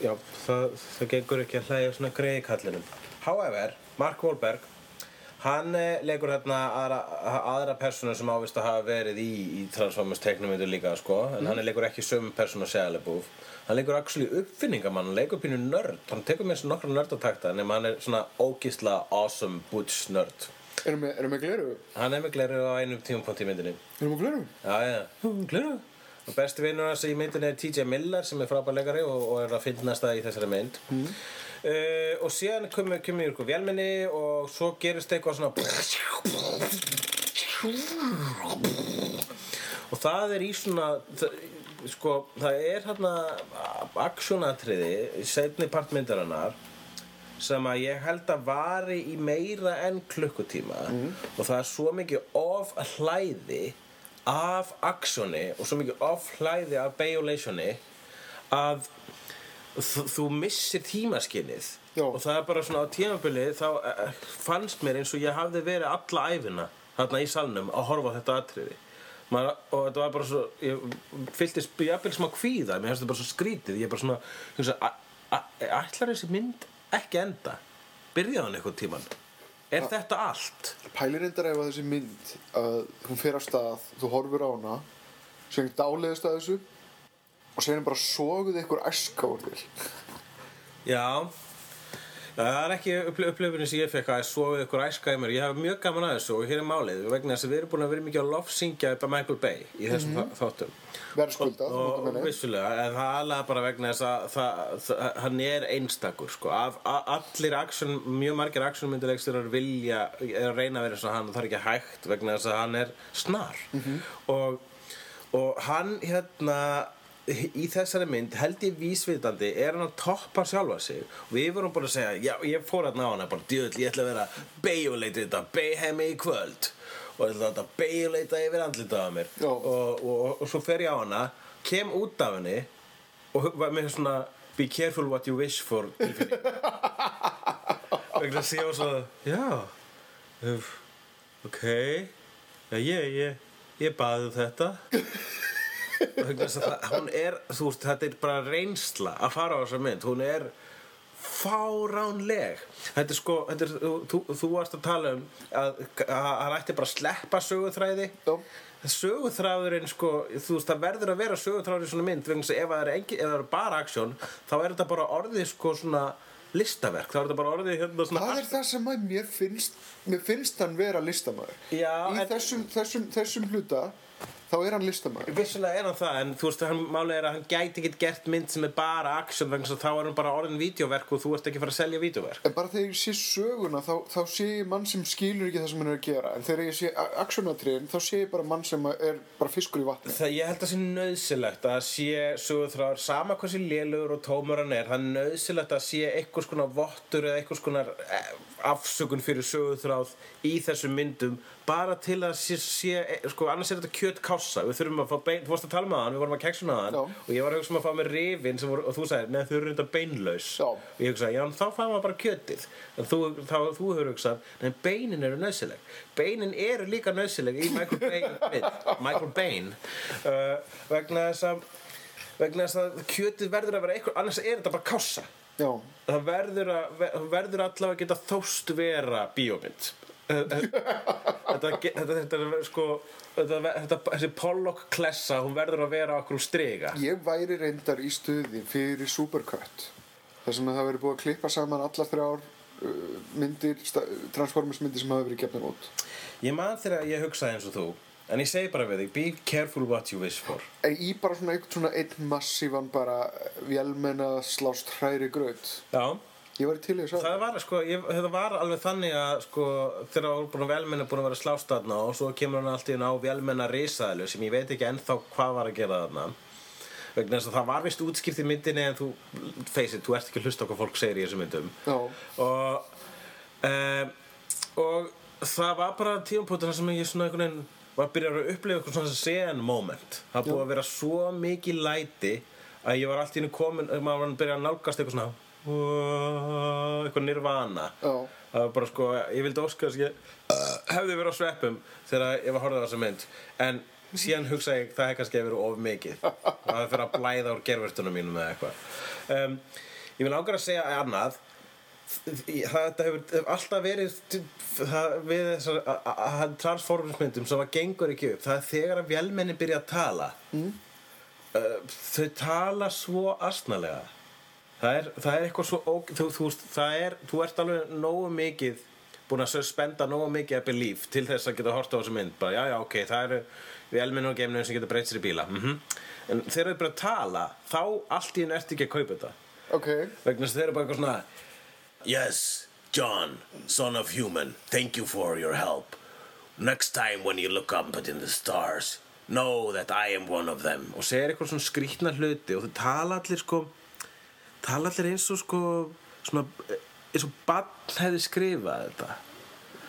já, það, það gengur ekki að hlæja svona greiði kallinum. However, Mark Wahlberg, hann uh, leikur hérna aðra, aðra persónu sem ávist að hafa verið í, í Transformers teiknumyndu líka, sko, en hann leikur ekki sömu persónu að segja Lebúf. Hann leikur actually uppfinningamann, hann leikur pínu nörd, hann tekur með svona nokkra nördatakta, nema hann er svona ógísla awesome butch nörd. Erum við, erum við gleru? Hann er með gleru á einum tímapunkt í myndinni. Erum við gleru? Já, já, gleru Og besti vinnur hans í myndinni er TJ Miller sem er frábær leikari og, og er að finnast það í þessari mynd mm. og síðan komum við ykkur vélminni og svo gerist eitthvað svona og það er í svona það, sko, það er hérna aksjónatriði í seinni partmyndarinnar sem að ég held að vari í meira en klukkutíma. Og það er svo mikið of hlæði af aksjóni og svo mikið of hlæði af bejulationi að þú, missir tímaskinnið og það er bara svona á tímabili þá eh, fannst mér eins og ég hafði verið alla æfina þarna í salnum að horfa á þetta atriði Maður, og þetta var bara svo ég fylltist jafnvel smá kvíða mér finnst þetta bara svo skrítið. Ég er bara svona a- a- ætlar þessi mynd ekki enda? Byrjaði hann eitthvað tíman er þetta allt? Pælir reyndar ef að þessi mynd að hún fer á stað, þú horfir á hana sem dáleiðist að þessu og sem bara soguð ykkur æska úr þér. Já það er ekki upplifunin sem ég fekk að svo við ykkur æska í mér ég hef mjög gaman að þessu og hér er málið. Vegna þess að við erum búin að vera mikið að lofsyngja upp að Michael Bay í þessum mm þáttum. Verðskuldað, og veit að vissulega, en það er alveg bara vegna þess að það, það, hann er einstakur sko. Af, allir action, mjög margir actionmyndilegstur vilja er að reyna að vera eins og hann og það er ekki hægt vegna þess að hann er snar. Og, og hann hérna í þessari mynd held ég vísvitandi er hann að toppa sjálfa sig. Og við vorum bara að segja, já ég fór hérna á hana. Bara djöðl, ég ætla að vera beijuleitið þetta, beihemi í kvöld. Og ég ætla að beijuleita yfir andlitað á mér. Já. og, og, og svo fer ég á hana kem út af henni og var með svona be careful what you wish for. Tilfinning vegna þess að ég var svo já ok. Já ég, ég, ég baði um þetta hún er þú veist, þetta er bara reynsla að fara á þessa mynd, hún er fáránleg. Þetta er sko, þetta er, þú, þú, varst að tala um að hann ætti bara að sleppa söguþræði. Já. söguþráðurinn sko, þú veist, það verður að vera söguþráður í svona mynd ef það er, engi, ef það er bara aksjón þá er þetta bara orðið sko svona listaverk, þá er þetta bara orðið hérna svona Það er það sem að mér finnst mér finnst hann vera listamæður í en- þessum, þessum, þessum hluta þá er hann listamæður Vissulega er hann það, en þú veist, hann, málið er að hann gæti ekki gert mynd sem er bara aksjón þess að þá er hann bara orðin vídeoverk og þú ert ekki fara að selja vídeoverk En bara þegar ég sé söguna þá, þá sé ég mann sem skilur ekki það sem hann er að gera. En þegar ég sé aksjónatriðin þá sé ég bara mann sem er bara fiskur í vatni. Það ég held að sé nöðsilegt að sé sögurþráður, sama hversu lélugur og tómur hann er, það er nöðsilegt að sé einhvers konar vottur eða einhvers konar eh, afsökun fyrir sögurþráð í þessum myndum bara til að sé, sé eh, sko, annars er þetta kjöt kássa, við þurfum að fá bein, þú vorst að tala með hann, við vorum að keksuna hann. Já. og ég var að hugsa um að fá með rifin voru, og þú sagðir, neða þau eru þetta beinlaus. Já. og ég hugsaði, já, þá fæðum við bara kjötið. En þú, þá, þú hefur hugsað, en beinin eru nöðsileg beinin eru líka nöðsileg í Michael Bain Michael Bain uh, vegna þess að vegna þess að kjötið verður að vera eitthvað, annars er þetta bara kássa Já, það verður, að, verður allavega að geta þóst vera bíómynd sko þessi Pollock klessa hún verður að vera okkur úr striga. Ég væri reyndar í stuði fyrir Supercut þar sem að það verið búið að klippa saman allar þrjár uh, myndir, Transformers myndir sem hafa verið gefnar út. Ég man þegar ég hugsaði eins og þú En ég segi bara við þig, be careful what you wish for. En í bara svona einn svona einn massívan bara vélmenna slást hræri gröð Já Ég væri til í sjá. Það var, sko, ég, var alveg þannig að sko, þegar voru búin að velmenna búin að vera slást þarna og svo kemur hann allt í einu á velmenna risaðlu sem ég veit ekki ennþá hvað var að gera þarna. Vegna þess að það var vist útskipt í myndinni en þú, face it, þú ert ekki að hlusta hvað fólk segir í þessum myndum. Já, og um, og það var bara tímapunktur þar sem ég svona einhvern veginn var að byrja að upplifa eitthvað svona sen moment. Það var búið að vera svo mikið læti að ég var allt í henni komin maður var að byrja að nálgast eitthvað svona eitthvað nirvana. Já. það var bara sko, ég vildi óska þess að ég uh, hefði verið á sveppum þegar ég var að horfa þessa mynd. En síðan hugsa ég það hefði kannski verið of mikið. Það hefði fyrir að blæða úr gervertunum mínum eða eitthvað. Um, ég vil ákveða að segja annað. Þetta hefur alltaf verið það, við þessar transformersmyndum sem að gengur ekki upp það er þegar að vélmenni byrja að tala. Mm. þau tala svo asnalega það er, það er eitthvað svo óg, þú, þú, það er, þú ert alveg nógu mikið búin að spenda nógu mikið að belief til þess að geta horta á þessu mynd. Bara já já ok, það eru vélmenni og geimnum sem geta breytt sér í bíla. Mm en þegar þau að tala þá allt í henni ertu ekki að kaupa þetta. Ok. Vegna þess að þeir eru bara eitthvað svona Yes, John, son of human, thank you for your help. Next time when you look up in the stars, know that I am one of them. Og segir eitthvað svona skrýtna hluti og þau tala allir sko, tala allir eins og sko, svona, eins og bann hefði skrifað þetta.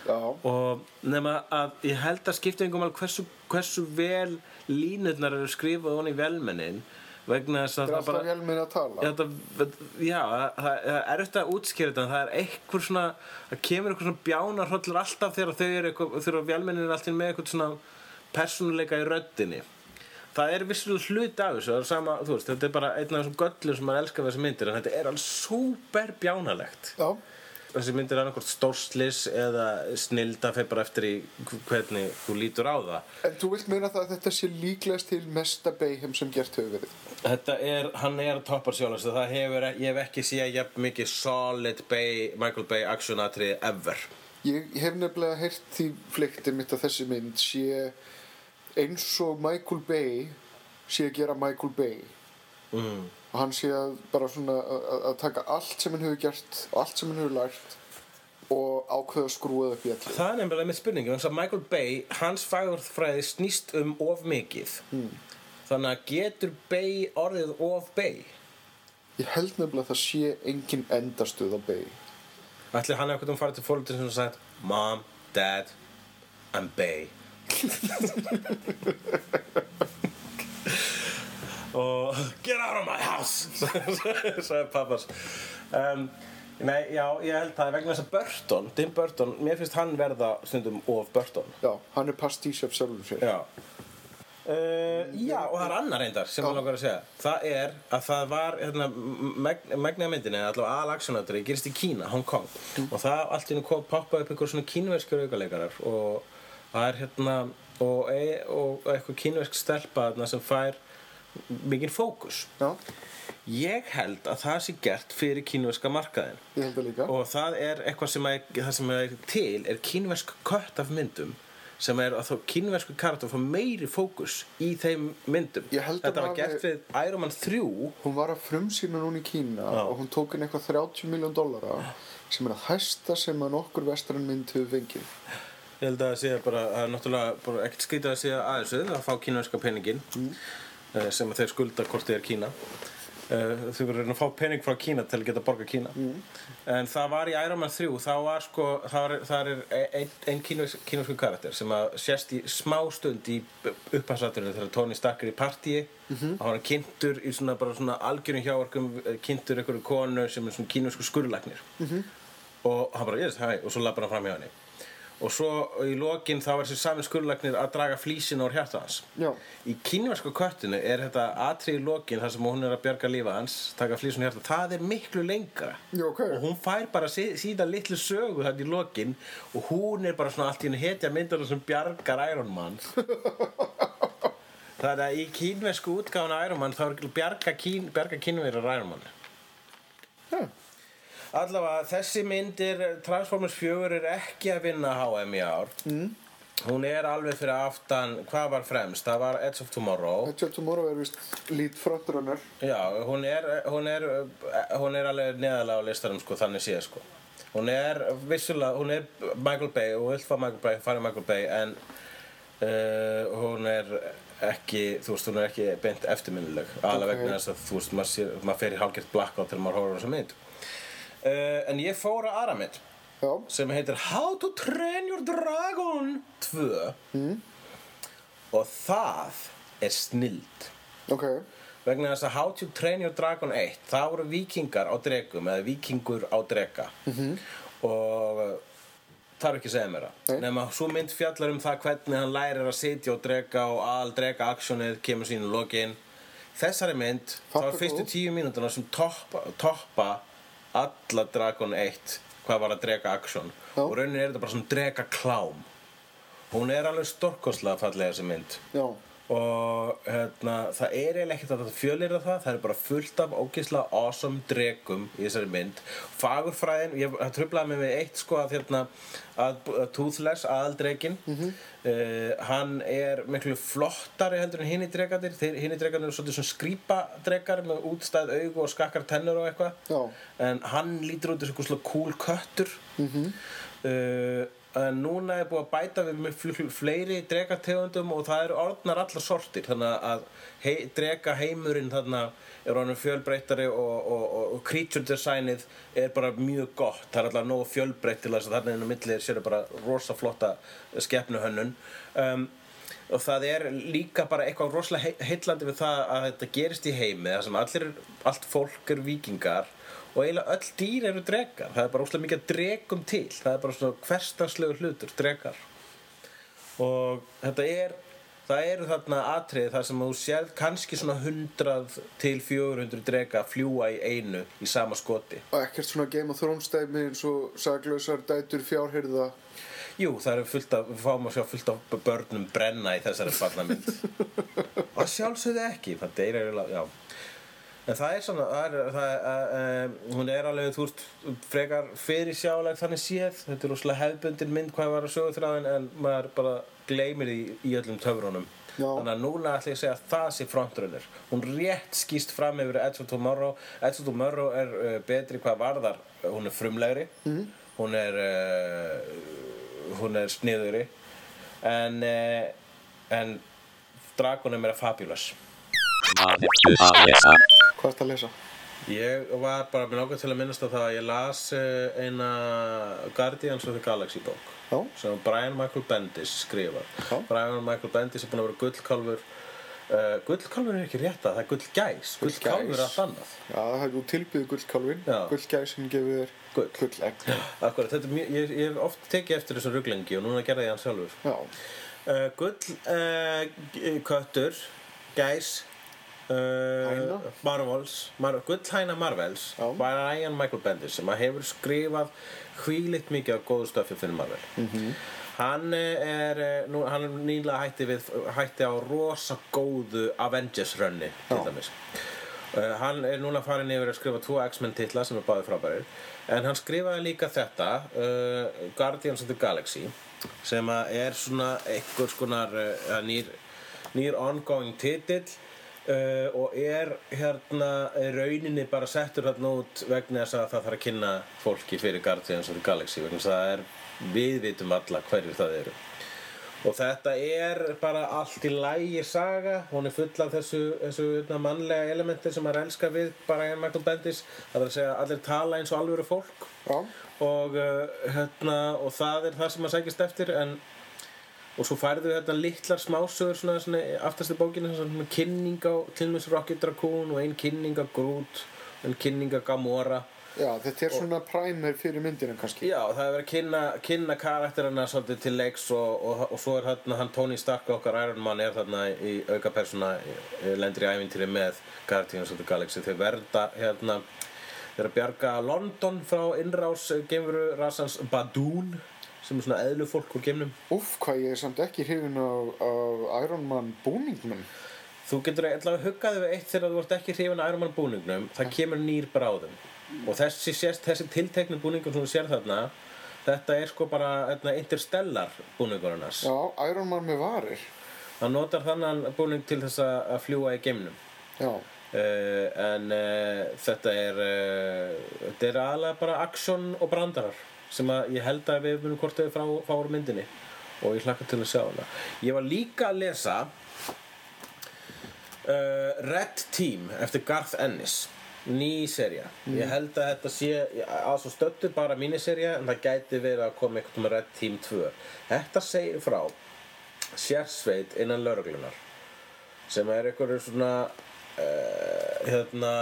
Já, Og nema að ég held að skipta einhverjum alveg hversu, hversu vel línutnar eru skrifað honi í velmennin vegna þess að það það bara... Já, þetta, já, það, það er eftir að útskýra þetta það er eitthvað svona það kemur eitthvað svona bjánarhrollur alltaf þegar þau eru eitthvað þegar vélmennir er alltaf með eitthvað svona persónuleika í röddinni það er vissulega hluti af þessu er sama, veist, þetta er bara einn af þessum göllum sem maður elskar við þessi myndir en þetta er alveg súper bjánalegt. Já, þessi myndir er annarkvort stórslis eða snilda fyrir bara eftir í hvernig þú lítur á það. En þú vilt meina það að þetta sé líklegast til mesta Bayhem sem gert hefur verið. Þetta er, hann er að toppar sjálfast það hefur, ég hef ekki séð jafn mikið solid Bay, Michael Bay actionatrið ever. Ég hef nefnilega heyrt því fliktir mitt að þessi mynd sé eins og Michael Bay sé að gera Michael Bay mm. og hann sé að bara svona að, að- að taka allt sem hann hefur gert og allt sem hann hefur lært og ákveða að skrúa það upp í allir. Það er nefnilega með spurningu vegna þess að Michael Bay, hans fagurfræði snýst um of mikið þannig að getur Bay orðið of Bay Ég held nefnilega að það sé engin endastuð á Bay. Ætli hann eitthvað um farið til fólkið sem sagt Mom, Dad, I'm Bay og Get out of my house sagði pappas um, Nei, já, ég held það vegna þess að Burton, Tim Burton mér finnst hann verða stundum of Burton. Já, hann er pastís af sjálfum sér. Já. Uh, já, og það er annar reyndar sem ég langar að segja. Það er að það var hérna, megna myndinni, allavega aðlagsjónatri gerist í Kína, Hong Kong. Og það allt í hennu poppa upp einhver svona kínverskir aukaleikarar og það er hérna og, e, og eitthvað kínversk stelpa þarna sem fær mikinn fókus. Já, Ég held að það sé gert fyrir kínverska markaðin og það er eitthvað sem er, sem er til er kínversk kött af myndum sem er að þá kínversku karakter fá meiri fókus í þeim myndum. Þetta var gert við Iron Man 3 Hún var að frumsýna núna í Kína Já. og hún tók inn eitthvað 30 miljón dollara sem er að hæsta sem að nokkur vestrann mynd hefur fengið. Ég held að það sé bara, það er náttúrulega bara ekkert skrítið að segja að þessu að fá kínverska peningin mm. sem þeir skulda hvort þið er Kína uh, þau verður að reyna að fá pening frá Kína til að geta borga Kína en það var í Iron Man 3 þá var sko, það er, það er einn ein kínversku karakter sem að sést í smá stund í upphæðsaturinu þegar Tony Stark er í partíi mm -hmm. og hann er kynntur í svona bara svona algjörum hjáverkum kynntur einhverju konu sem er svona kínversku skurðlagnir -hmm. og hann bara, yes, hæ, og svo labbar hann fram hjá henni og svo í lokin þá er þessi sami skurðlagnir að draga flísina úr hjarta hans Já. í kínversku köttinu er þetta atrið í lokin þar sem hún er að bjarga lífa hans taka flísina úr hjarta, það er miklu lengra Já, ok. og hún fær bara sí, síðan litlu sögu þarna í lokin og hún er bara svona allt í henni hetja myndar sem bjargar Iron Man það er að í kínversku útgáfuna Iron Man þá er bjarga, kín, bjarga kínverjar Iron Man Já. Allavega, þessi myndir Transformers 4 er ekki að vinna HM í ár mm. Hún er alveg fyrir aftan, hvað var fremst? Það var Edge of Tomorrow Edge of Tomorrow er vist lead frontrunner. Já, hún er, hún er, hún er alveg neðalega á listanum sko, þannig séð sko Hún er vissulega, hún er Michael Bay og vill fá Michael Bay, fara Michael Bay en uh, hún er ekki, þú veist, hún er ekki beint eftirminnileg alveg Ok. vegna þess að þú veist, maður, maður fer í hálfgert blackout þegar maður horfður þessa mynd uh, En ég fór að aðra mynd Já, sem heitir How to Train Your Dragon 2 Mm. og það er snild. Ok. vegna þess að How to Train Your Dragon 1 það voru vikingar á dregum eða vikingur á drega -hmm. og það er ekki að segja mér það nema svo mynd fjallar um það hvernig hann lærir að sitja og drega og al drega aksjónið kemur sínu lokin. Þessari mynd þá Fattar er fyrstu tíu mínútuna sem toppa, toppa alla Dragon 1 hvað var að drega aksjón og raunin er þetta bara svona drega klám hún er alveg stórkostlega fallega þessi mynd. Já. Og hérna, það er eiginlega ekkert að fjölira það. Það er bara fullt af ógeðslega awesome dregum í þessari mynd. Fagurfræðin, ég það trublaði mig við eitt sko að hérna að, að Toothless, aðaldregin Mhm. hann er miklu flottari heldur en hinni dregarnir hinni dregarnir eru svolítið svona skrýpa dregar með útstæð augu og skakkar tennur og eitthvað. En hann lítur út þessu svona cool köttur. Mhm. uh, en núna er búið að bæta við með fl- fleiri dregategundum og það eru orðnar allar sortir. Þannig að hei, drega heimurinn þarna er orðin fjölbreyttari og, og, og, og creature designið er bara mjög gott. Það er alltaf nógu fjölbreytt til þess að þarna inn á milli sér bara rosa flotta skepnuhönnun. Um, og það er líka bara eitthvað rosalega hei- heillandi við það að þetta gerist í heimi þar sem allir, allt fólk er vikingar og eiginlega öll dýr eru dregar það er bara óslega mikið dregum til. Það er bara svona hverstarslegu hlutur, dregar og þetta er það eru þarna atriði þar sem þú sérð kannski svona 100 til 400 drega fljúa í einu í sama skoti. Og ekkert svona Game of Thrones dæmi eins og saklausar dætur fjárhyrða. Jú, það eru fullt af, við fáum að sjá fullt af börnum brenna í þessari barnamynd og sjálfsögðu ekki það deyr eiginlega, já en það er svona, það er, það er uh, hún er alveg, þú veist, frekar fyrir sjáleg þannig séð. Þetta er rosalega hefbundin mynd hvað var að sögu þráðin en maður bara gleymir því í öllum töfrunum. Já. þannig að núna ætla ég að segja að það sé frontrunner. Hún rétt skýst fram yfir Edge of Tomorrow. Edge of Tomorrow er uh, betri hvað varðar hún er frumlegri. Mhm. hún er uh, hún er sniðuri en en Dragon er meira fabulous Hvað ertu að lesa? Hvað ertu að lesa? Ég var bara með nákvæm til að minnast á það að ég las uh, eina Guardians of the Galaxy bók Já. sem Brian Michael Bendis skrifar Já. Brian Michael Bendis er búinn að vera gullkálfur uh, gullkálfur er ekki rétta, það er gullgæs Gullgæs. gullkálfur er allt annað Já, það er þú tilbyggði gullkálfin. Já. Gullgæsin gefur þér Gull. gullegg. Akkurat, þetta er mjög, ég, ég hef oft tekið eftir þessu rugglengi og núna gerði ég hann sjálfur Já. uh, Gull uh, köttur gæs uh? Marvels Mar Gullhæna Marvels Já. Brian Michael Bendis sem hefur skrifað hvílitt mikið af góðu stöfi fyrir Marvel -hmm. hann eh, er eh, nú, hann er nýlega hætti við hætti á rosa góðu Avengers runni til dæmis Uh, hann er núna farin yfir að skrifa tvo X-Men titla sem er báði frábærir en hann skrifaði líka þetta uh, Guardians of the Galaxy sem er svona einhvers konar uh, nýr, nýr ongoing titill uh, og er hérna rauninni bara settur hérna út vegna þess að það þarf að kynna fólki fyrir Guardians of the Galaxy vegna þess að það er við vitum alla hverjir það eru. Og þetta er bara allt í lægi saga hún er full af þessu, þessu hérna, mannlega elementi sem maður elskar við bara en Michael Bendis það er að segja að allir tala eins og alvöru fólk. Og, uh, hérna, og það er það sem maður sækist eftir en og svo færðu hérna litlar smásögur svona, svona aftast í bókinu svona kynning á til dæmis Rocket Raccoon og ein kynning á Groot en kynning á Gamora. Já, þetta er svona primer fyrir myndina kannski. Já, það er verið að kynna, kynna karakterina svolítið til leiks og, og, og svo er þarna hann Tony Stark okkar Iron Man er þarna í auka persóna lendir í ævintýri með Guardians of the Galaxy. Þau verða hérna þeir að bjarga London frá innrás geimveru rasans Badoon sem er svona eðlufólk úr geimnum Úff, hvað ég er samt ekki hrifin af, af Iron Man búningnum. Þú getur eitthvað huggaði við eitt þegar þú ert ekki hrifin af Iron Man búningnum það kemur nýr bráðum og þessi, þessi tilteknu búningur sem þú sér þarna þetta er sko bara hérna, interstellar búningur hannars Já, Iron Man með varir. hann notar þannan búning til þess að að fljúa í geimnum Já. uh, en uh, þetta er uh, þetta er aðalega bara aksjón og brandarar sem að ég held að við munum þau frá, frá myndinni. Og ég hlakka til að sjá hana. Ég var líka að lesa uh, Red Team eftir Garth Ennis. Ný serja ég held að þetta sé að svo stöttu bara míniserja en það gæti verið að koma eitthvað með Red Team 2 þetta segir frá sérsveit innan lauruglunar sem er einhverju svona uh, hérna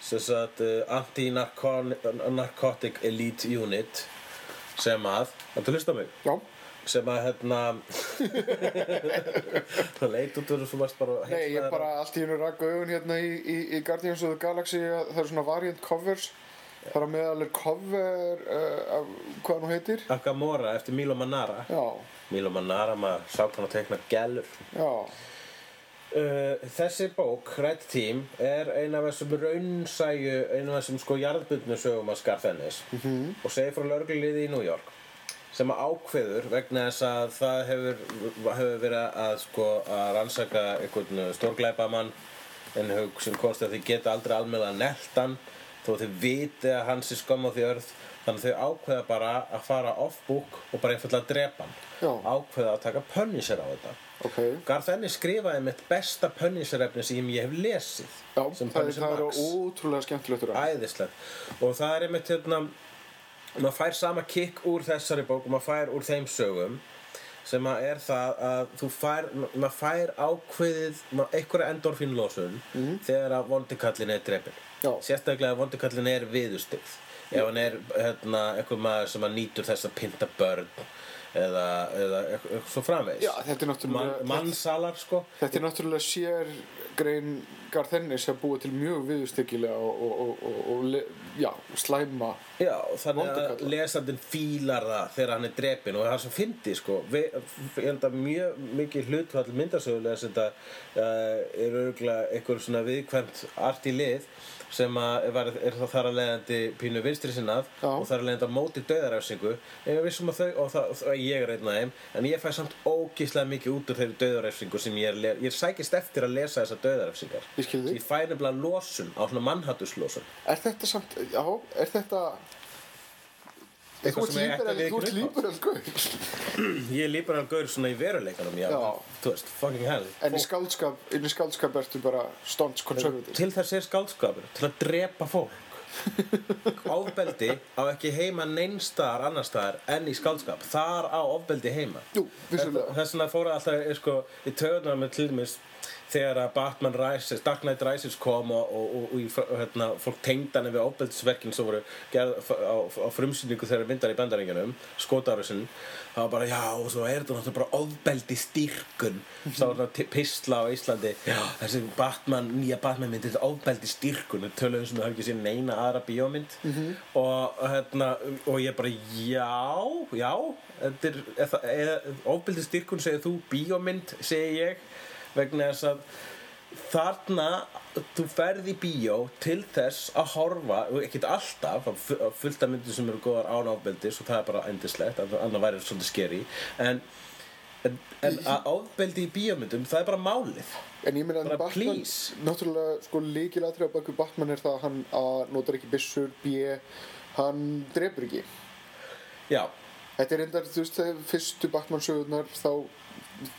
sem sagt uh, anti-narcotic elite unit sem að, þetta hlusta á mig? Já. sem að hérna það leit út úr sem varst bara Nei, ég heillnaður bara allt í hennu rakka augun hérna í, í, í Guardians of the Galaxy að það er svona variant covers. Það er meðal er cover uh, af hvað nú heitir? Af Gamora eftir Milo Manara. Já, Milo Manara, maður sá hann að teikna gælur. Já, Uh, þessi bók, Red Team, er ein af þessum raunsæju, ein af þessum sko jarðbundnu sögum að Scarfennis -hmm. og segir frá lögregliði í New York sem ákveður vegna þess að það hefur, hefur verið að sko að rannsaka einhvern stórglæpamann en hug sem komst að þið geta aldrei almennilega neltan þó þið viti að hans er skömm á því örð þannig þau ákveða bara að fara off-book og bara einfallega að drepa hann Já. ákveða að taka pönnisir á þetta ok. Garth Ennis skrifaði mitt besta pönniserefni sem ég hef lesið Já, það, það er ótrúlega skemmtilegt úr æðislegt. Og það er einmitt hérna maður fær sama kick úr þessari bók og maður fær úr þeim sögum sem að er það að þú fær maður fær ákveðið einhverja endorfínlósun þegar að vondikallin er drepin Já. sérstaklega að vondikallin er viðustigð ef hann er hérna, einhver maður sem að nýtur þess að pynta börn eða, eða eitthvað svo framvegis. Já, þetta er náttúrulega- Man, mannsalar sko. Þetta er náttúrulega sér grein Garþennis að búa til mjög viðustykkilega og, og, og, og, le, já, slæma Já, þannig að lesandinn fílar það þegar hann er drepinn og það er svo fyndi sko. Vi, ég held að mjög mikið hlutfall myndasögulega þetta uh, er örgulega einhver svona viðkvæmt art í lið sem var, er það þar að leiðandi pínu vinstri sinnað og þar að leiðandi á móti döðaræfsingu en ég vissum að þau, og, það, og ég er einn af þeim en ég fæ samt ógíslega mikið út úr þeirri döðaræfsingu sem ég er, ég sækist eftir að lesa þessar döðaræfsingar Ég ég fæ nefnilega losun á svona mannhattuslósun Er þetta samt, já, er þetta Þú Eitthvað ert sem ég ætti að líberal, þú ert viðurkenna líberal gaur Ég er líberal gaur svona í veruleikanum, já. Þú veist, fucking hell. En í skáldskap, inn í skáldskap ertu bara stonts konservativ Til þess er skáldskapur, til að drepa fólk. Ofbeldi á ekki heima neinstaðar annar staðar en í skáldskap. Þar á ofbeldi heima. Jú, vissulega. Þess vegna fóru alltaf, er, sko, í töðunar með til dæmis þegar að Batman Rises, Dark Knight Rises kom og, og, og, hérna, fólk tengd hann við ofbeldisverkin sem voru gerð á, á frumsýningu þegar myndar í bandaríkjunum, skotárusin það var bara, já, og svo er þetta náttúrulega bara ofbeldi styrkun sá var svona pistla á Íslandi já, þessi Batman, nýja Batman mynd þetta er ofbeldi styrkun, við töluðum sem við höfum ekki séð neina aðra bíómynd. Og, hérna, og ég bara, já já, þetta er, það- ofbeldi styrkun segir þú, bíómynd segi ég vegna þess að þarna þú ferð í bíó til þess að horfa, ekkert alltaf af fu- af fullt af myndir sem eru góðar án ofbeldis og það er bara endislegt, annað væri svolítið skeri en, en, en að ofbeldi í bíómyndum, það er bara málið En ég meina að Batman, náttúrulega sko líkilatri á baku Batman er það að hann A. notar ekki byssur, B. hann drepur ekki. Já, Þetta er reyndar, þú veist, þegar fyrstu Batman sögurnar þá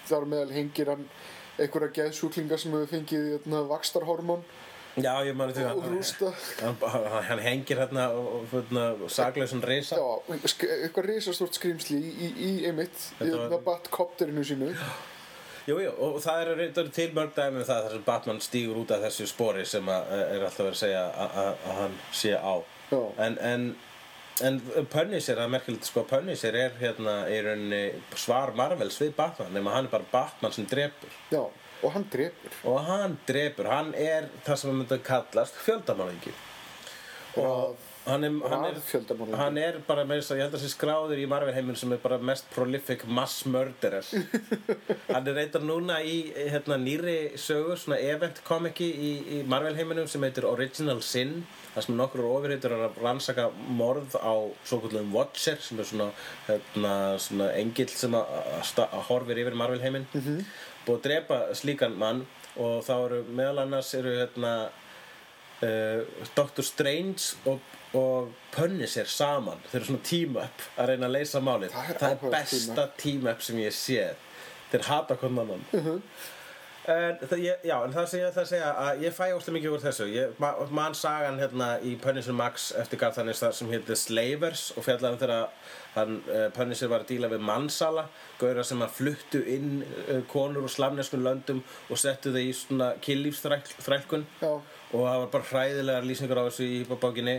þar meðal hengir hann einhverja geðsjúklinga sem hefur fengið hérna, vakstarhormón já, ég mani því rústa. hann, hann, hengir hérna og, hérna, og saglausun reysa Já, eitthvað risastort skrýmsli í, í, í einmitt, í var- hérna Batkopterinu sínu. Jú, jú, og það eru reyndar til mörg dæmi um það þar sem Batman stígur út af þessu spori sem að, er alltaf verið að segja að, að, að hann sé á Já. en, en, en Punisher, það er merkilegt sko Punisher er hérna í rauninni svar Marvels við Batman nema hann er bara Batman sem drepur. Já, og hann drepur. og hann drepur, hann er það sem myndi að kallast fjöldamálingi og hann er, hann er, hann er bara með þess að ég held að sé skráður í Marvel heiminn sem er bara mest prolific mass murderer. Hann er reyndar núna í hérna, nýri sögu, svona event komiki í, í Marvel heiminum sem heitir Original Sin það sem nokkur ofurheitur er að rannsaka morð á svo kallum Watcher sem er svona, hérna, svona engill sem að, horfir yfir Marvel heiminn -hmm. búið að drepa slíkan mann og þá eru meðal annars eru hérna uh, Doctor Strange og, og Punisher saman. Þeir eru svona team up að reyna að leysa málið. Það er það er besta team up sem ég sé. Þeir hata hvernig annan. Mhm. en, það, ég, já, en það sem ég ætla að segja að ég fæ óslega mikið úr þessu. Ég ma, man sagan hérna í Punisher Max eftir Garthanis það sem heitir Slavers og fjallaðum þegar hann, uh, Punisher var að díla við mannsala gauðra sem að fluttu inn uh, konur úr slamneskun löndum og settu þau í svona kynlífsþrælkun Já. Og það var bara hræðilegar lýsingar á þessu í bókinni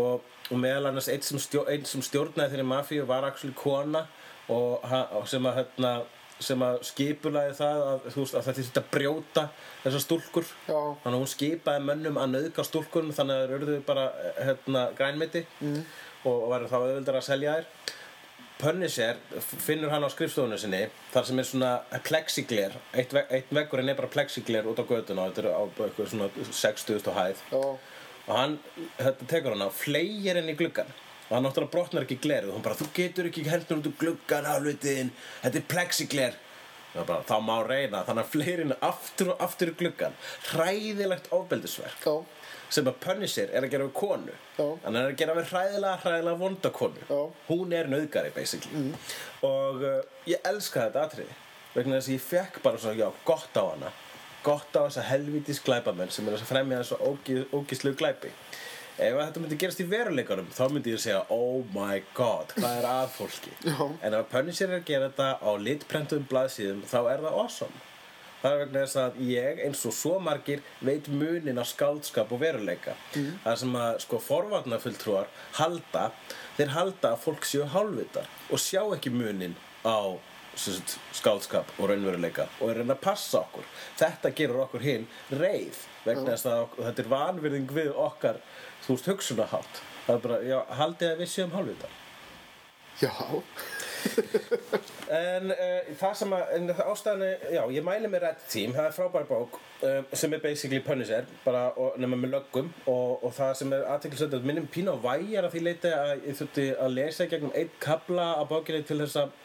og, og meðal annars einn sem, stjó, einn sem stjórnaði þeirri mafíu var actually kona og, og sem að hérna sem að skipulaði það að, veist, að þetta þurfti að brjóta þessar stúlkur Já. þannig að hún skipaði mönnum að nauðga stúlkun þannig að þeir urðu bara hérna, grænmeti mm. og, og væri þá auðvildar að selja þær Punisher finnur hann á skrifstofunni sinni þar sem er svona plexigler. Eitt, ve eitt veggurinn er bara plexigler út á götuna og þetta er á eitthvað svona 60.000 á hæð. Já, og hann, þetta tekur hann á fleigir henni í gluggan og hann náttúrulega brotnar ekki glerið. Og hann bara, þú getur ekki hendur út úr gluggan á hlutiðin, þetta er plexigler. Og bara, þá má reyna. Þannig að fleirinn aftur og aftur í gluggan hræðilegt ofbeldisverk. Já, sem að Punisher er að gera við konu. Hann er að gera við hræðilega, hræðilega vonda konu. Já. Mm. hún er nauðgari basically. Og uh, ég elska þetta atriði vegna þess að ég fekk bara svona, já, gott á hana. Gott á þessa helvítis glæpamenn sem er að fremja þessu ógi, ógislu glæpi. Ef að þetta myndi gerast í veruleikanum þá myndi ég segja, oh my god hvað er að fólki? Já. en ef Punisher er að gera þetta á litprentum blaðsíðum þá er það awesome Það er vegna þess að ég, eins og svo margir, veit munin á skáldskap og veruleika. Mm. Það sem að, sko, forvarnafulltrúar halda, þeir halda að fólk séu hálfvitar og sjá ekki munin á sagt, skáldskap og raunveruleika og er að reyna að passa okkur. Þetta gerur okkur hinn reið vegna þess að ok- þetta er vanvirðing við okkar, þú veist, hugsunahátt. Það er bara, já, haldið að við séum hálfvitar. Já, En uh, það sem að, en það ástæðan er, já, ég mæli með Red Team, það er frábær bók um, sem er basically Punisher, bara nema með löggum og, og það sem er aðteklisönd að minnum pínu á væjar að því leiti að ég þurfti að lesa gegnum einn kabla á bókinni til þess að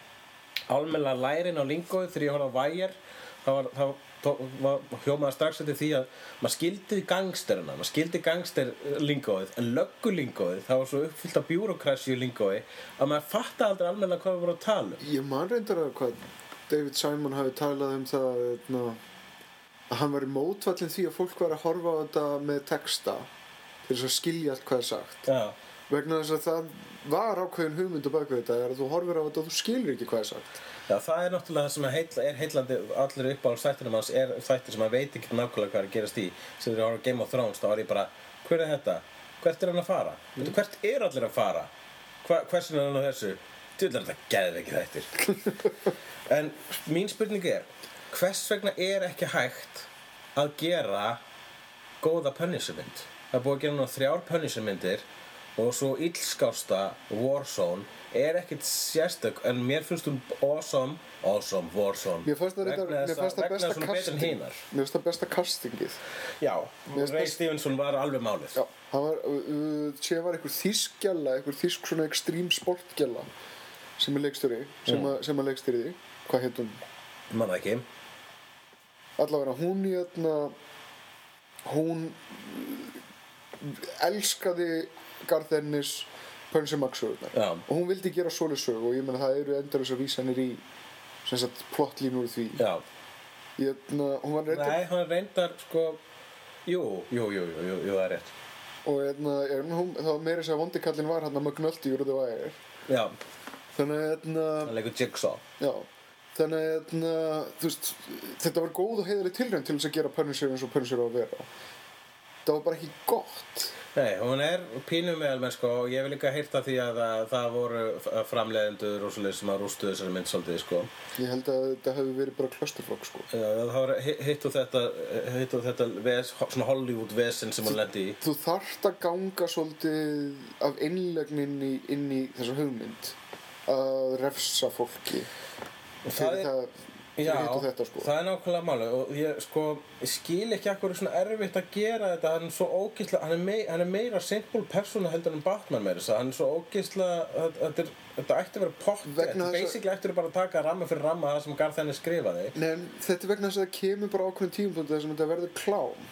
almenna lærin á lingóið þegar ég horfði á væjar, þá var, tó- var hljómaði strax eftir því að maður skildi gangsterina, maður skildi gangster lingóið, en löggulingóið það var svo uppfyllt af bjúrokrasju lingóið að maður fatta aldrei almenna hvað við vorum að tala um. ég man reyndar að hvað David Simon hafi talað um það eitna, að hann væri mótfallin því að fólk væri að horfa á þetta með texta til þess að skilja allt hvað er sagt Já, vegna þess að það var ákveðin hugmynd á bakvið þetta er að þú horfir á þetta og þú skilur ekki hvað er sagt já, það er náttúrulega það sem heilla, er heillandi allir uppáhalds þættinum hans er þættir sem maður veit ekki nákvæmlega hvað er að gerast í sem þegar ég horf á Game of Thrones þá er ég bara hver er þetta? Hvert er hann að fara? Mm. Hvert er allir að fara? Hva, hversin er hann á þessu? Djúðlega er þetta geðveiki þættir En mín spurning er hvers vegna er ekki hægt að gera góða Punisher-mynd? Það er búið að gera þrjár Punisher-myndir og svo illskásta Warzone er ekkert sérstök en mér finnst hún awesome awesome Warzone. Mér fannst það, það besta er casting mér fannst það besta castingið. Já, finnst Ray Stevenson var alveg málið. Já, hann var, uh, uh, sé var einhver þýskgjalla, einhver þýsk svona extreme sportgjalla sem er leikstjóri, sem, Mm. sem að leikstjóri, hvað heit hún? Man það ekki. Allavega, hún í öðna, hún uh, elskaði Garth Ennis Punisher Max sögurnar Já. og hún vildi gera svoleið sög og ég meina það eru endur þess að vísanir í sem sagt plottlínur úr því. Já, í öðna, hún var reyndar nei, hann reyndar sko Jú, jú, jú, jú, jú, jú það er rétt. Og öðna, hún, það var meira þess að vondikallin var hann að McNulty úr The Wire. Já, þannig að öðna, hann leikur Jigsaw. Já, þannig að na, veist, þetta var góð og heiðaleg tilræn til þess að gera Punisher eins og Punisher á að vera. Það var bara ekki gott. Nei, hún er pínu meðal menn sko og ég vil líka heyrta því að, að það voru framleiðendur og svoleiðis sem að rústu þessari mynd svolítið sko. Ég held að þetta hefði verið bara clusterfuck sko. Já, það var hi- hitt og þetta hitt og þetta ves, svona Hollywood vesen sem hún lendi í. Þú þarft að ganga svolítið af innlegnin í, inn í þessa hugmynd að refsa fólki. Og það fyrir er það, Já, þetta sko. það er nákvæmlega máli og ég sko, skil ekki akkur svona erfitt að gera þetta, hann er svo ógeðslega hann er, mei, hann er meira simple persóna heldur en Batman meira þess að hann er svo ógeðslega þetta, þetta ætti að vera pott þetta þess að- basically ætti bara að taka ramma fyrir ramma það sem Garth Ennis skrifaði Nei, þetta er vegna þess að það kemur bara ákveðin tímapunkt þar sem þetta verður klám.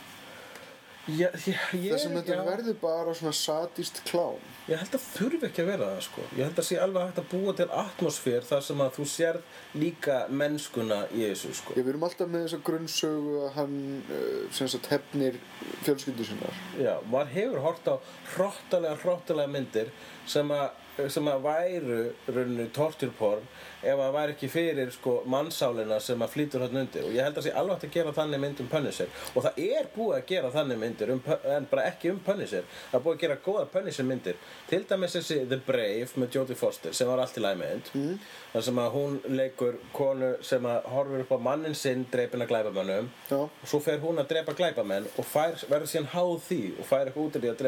Ég, ég, ég, Þar sem þetta já, verður bara svona sadist klám. ég held að þurfi ekki að vera það sko ég held að sé alveg hægt að búa til atmosfér þar sem að þú sérð líka mennskuna í þessu sko Ég, við erum alltaf með þessa grunnsögu að hann uh, sem sagt hefnir fjölskyldu sinnar. Já, maður hefur hort á hróttalega, hróttalega myndir sem að, sem að væru rauninu torture porn ef að væri ekki fyrir sko mannsálina sem að flýtur hann undir. Og ég held að sé alveg að gera þannig mynd um Punisher. Og það er búið að gera þannig myndir um, en bara ekki um Punisher. Það er búið að gera góðar Punisher myndir. Til dæmis þessi The Brave með Jodie Foster sem var allt í lagi mynd mm. þar sem að hún leikur konu sem að horfir upp á mannin sinn dreipina glæpamönnum. Já. og svo fer hún að drepa glæpamenn og fær, verður síðan háð því og fær eitthvað út af því að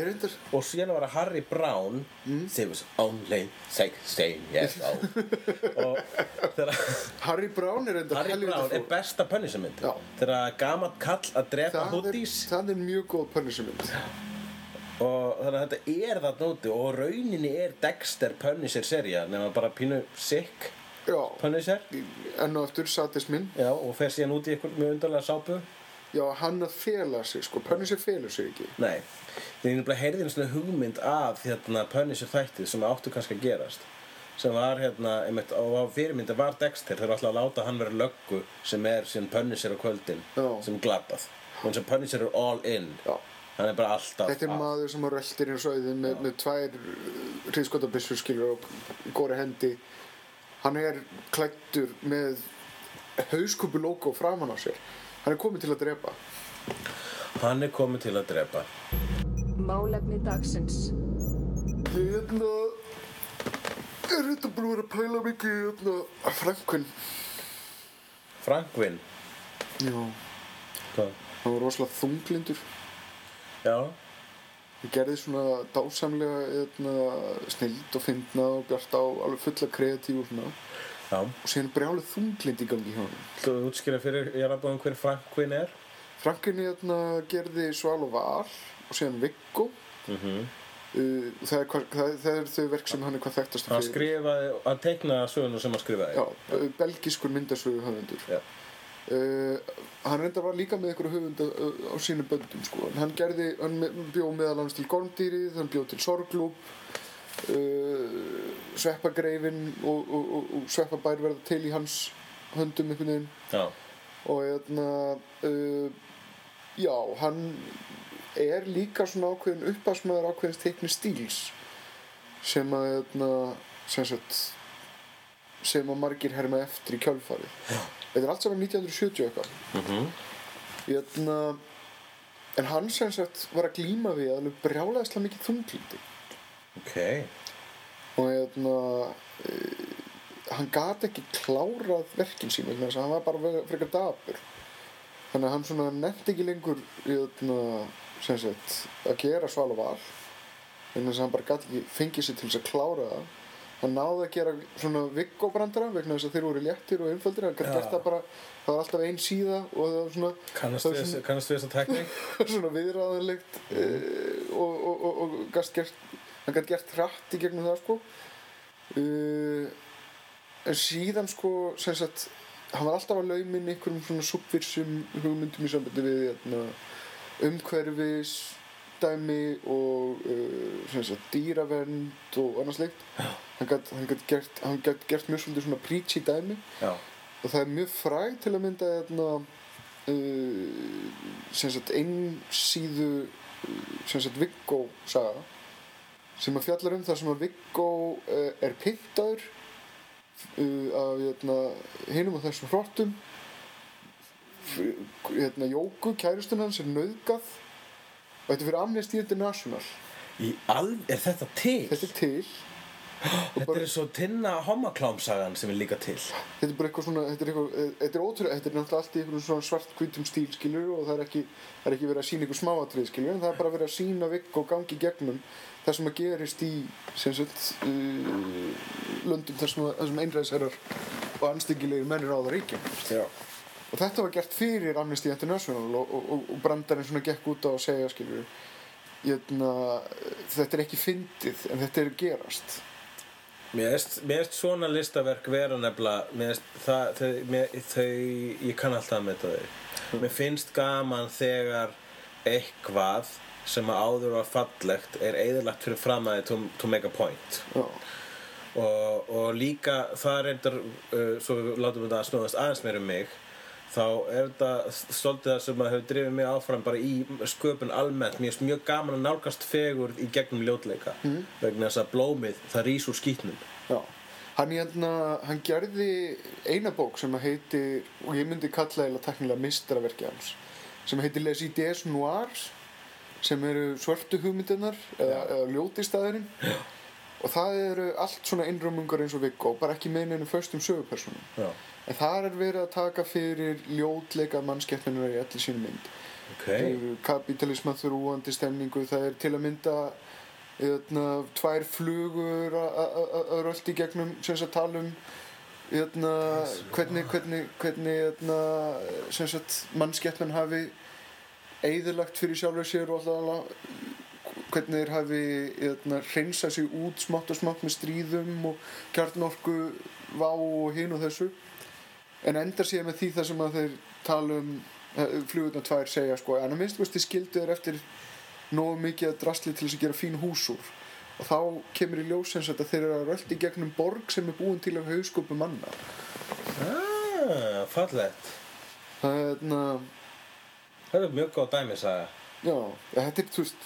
er reyndar, og síðan var að Harry Brown. Mm. sem was only 16 years old og þegar Harry Brown er reyndar Harry Brown er besta Punisher-mynd Já. þegar gamall kall að drepa það er, hoodies það er mjög góð Punisher-mynd. og þannig að þetta er það nóti og rauninni er Dexter Punisher serja nema bara pínu sick Já, Punisher enn og aftur sadismin. Já, og fer síðan út í eitthvað mjög undarlega sápu Já, hann að fela sig, sko. Punisher felur sig ekki. Nei, því ég nefnilega heyrði einu svona hugmynd af hérna, Punisher þættið sem áttu kannski að gerast sem var hérna, einmitt, og á fyrirmynda var Dexter þeir ætla að láta hann vera löggu sem er síðan Punisher á kvöldin Já. sem glabað og eins og Punisher er all in Já. hann er bara alltaf Þetta er maður sem að röltir á svæðið með, með tvær hriðskotabissur skilur og í góri hendi. Hann er klættur með hauskúpu logo framan á sér hann er komið til að drepa Hann er komið til að drepa. Málefni dagsins. hérna er þetta búin að vera að pæla mikið í, hérna Franklin Frankwin. já, Hvað? hann var rosalega þunglindur Já. Ég gerði svona dásamlega hérna, snild og fyndna og bjart á alveg fulla kreatív og svona Já. og síðan brjálið þunglind í gangi hjá hann. Þú útskýra fyrir jarabóðum hver Frankwin er? Franklin hérna, gerði Sval og Val og síðan Viggo. Mm Uh, það, er, hvað- það, það er þau verk sem hann er hvað þekktast Hann skrifaði, hann teiknaði söguna sem hann skrifaði. Já, uh, belgískur myndasögu höfundur. Já. Uh, hann reyndar var líka með einhverju höfunda uh, á sínu böndum sko. Hann gerði, hann bjó meðal hans til Gormdýrið, hann bjó til Sorglúp uh, Sveppagreifin og, og, og, og Sveppabær verða til í hans höndum einhvern veginn Já. og hérna uh, já, hann er líka svona ákveðin uppásmaður ákveðins teikni stíls sem að hérna, sem sagt sem að margir herma eftir í kjálfari þetta er allt saman 1970 eitthvað. Mm hérna, en hann sem sagt var að glíma við alveg brjálæðislega mikið þunglindi Ok. og hérna e, hann gat ekki klárað verkin sín hann var bara frekar dapur. Þannig að hann nefndi ekki lengur hérna, sem sagt, að gera sval og val. Vegna þess að hann bara gat ekki fengið sér til þess að klára það. Hann náði að gera svona viggóbrandara vegna þess að þeir voru léttir og einföldir. Hann gæti það bara, það var alltaf ein síða og það var svona Kannast við, við þessa tekník? svona viðræðanlegt e, og, og, og, og gast gert, hann gæti gert hratt í gegnum það sko. E, en síðan sko sem sagt hann var alltaf að laumin einhverjum svona subvirsum hugmyndum í sambandi við hérna, umhverfis dæmi og uh, dýravernd og annars leikt hann gat gert, gert mjög svolítið svona preachy dæmi. Já. og það er mjög fræg til að mynda uh, sagt einsíðu uh, Viggo saga sem að fjallar um það sem að Viggo uh, er pyntaður uh, af hérna, hinum og þessum hrottum hérna, Jóku, kæristun hans er nauðgað og þetta er fyrir Amnesty International Í alv... Er þetta til? þetta er til Þetta er svo tinna homaklámsagan sem er líka til. þetta er bara eitthvað svona þetta er, eitthvað, eh, þetta er ótrúlega, þetta er náttúrulega allt í einhvern svona svart hvítum stíl skilur og það er ekki, það er ekki verið að sína ykkur smáatrið skilur en það er bara verið að sína vikk og gangi gegnum það sem að gerist í sagt uh, löndum þar sem, sem einræðisherrar og anstingilegir menn er á það ríkjum Já. Og þetta var gert fyrir Amnesty International og, og, og, brandarinn svona gekk út á að segja skilur Jötna, þetta er ekki fyndið en þetta er gerast Mér mér veist svona listaverk vera nefnilega, mér það, þau, mér, þau, ég kann alltaf að meta þau. Mér finnst gaman þegar eitthvað sem áður var fallegt er eðalagt fyrir framæði to, to make a point. Já. Og, og líka það reyndar, uh, svo við látum þetta að snúðast aðeins meir um mig, þá er þetta stoltið það sem að hefur drifið mig áfram bara í sköpun almennt. Mér finnst mjög gaman að nálgast fegurð í gegnum ljótleika vegna þess að blómið, það rís úr skítnum. Já, hann, hérna, hann gerði eina bók sem að heitir, og ég myndi kalla eða teknilega mistraverki hans, sem heitir Les Ideas Noirs, sem eru svörtu hugmyndirnar eða, eða ljótistæðurinn. Og það eru allt svona innrömmungar eins og Viggo, bara ekki með neinu föstum sögupersonum. En þar er verið að taka fyrir ljótleika mannskeppnunar í allir sínu mynd. Ok. Það eru kapitalisma þrúandi stemningu, það er til að mynda eðna, tvær flugur að- að að- að röldi gegnum sem sagt tala um eðna, hvernig, hvernig, hvernig eðna, sem sagt mannskeppnan hafi eigðilagt fyrir sjálfur sér og alltaf hvernig þeir hafi hreinsað sig út smátt og smátt með stríðum og kjarnorku vá og hinn og þessu en endar síðan með því það sem að þeir tala um flugurna tvær segja sko en að minnst kosti skildu þeir eftir nógu mikið að drastli til þess að gera fín hús úr og þá kemur í ljós sem sagt að þeir eru að röldi gegnum borg sem er búin til af hauskópu manna Ah, fallegt. það er þarna Það er mjög góð dæmi, sagði. já, þetta er þú veist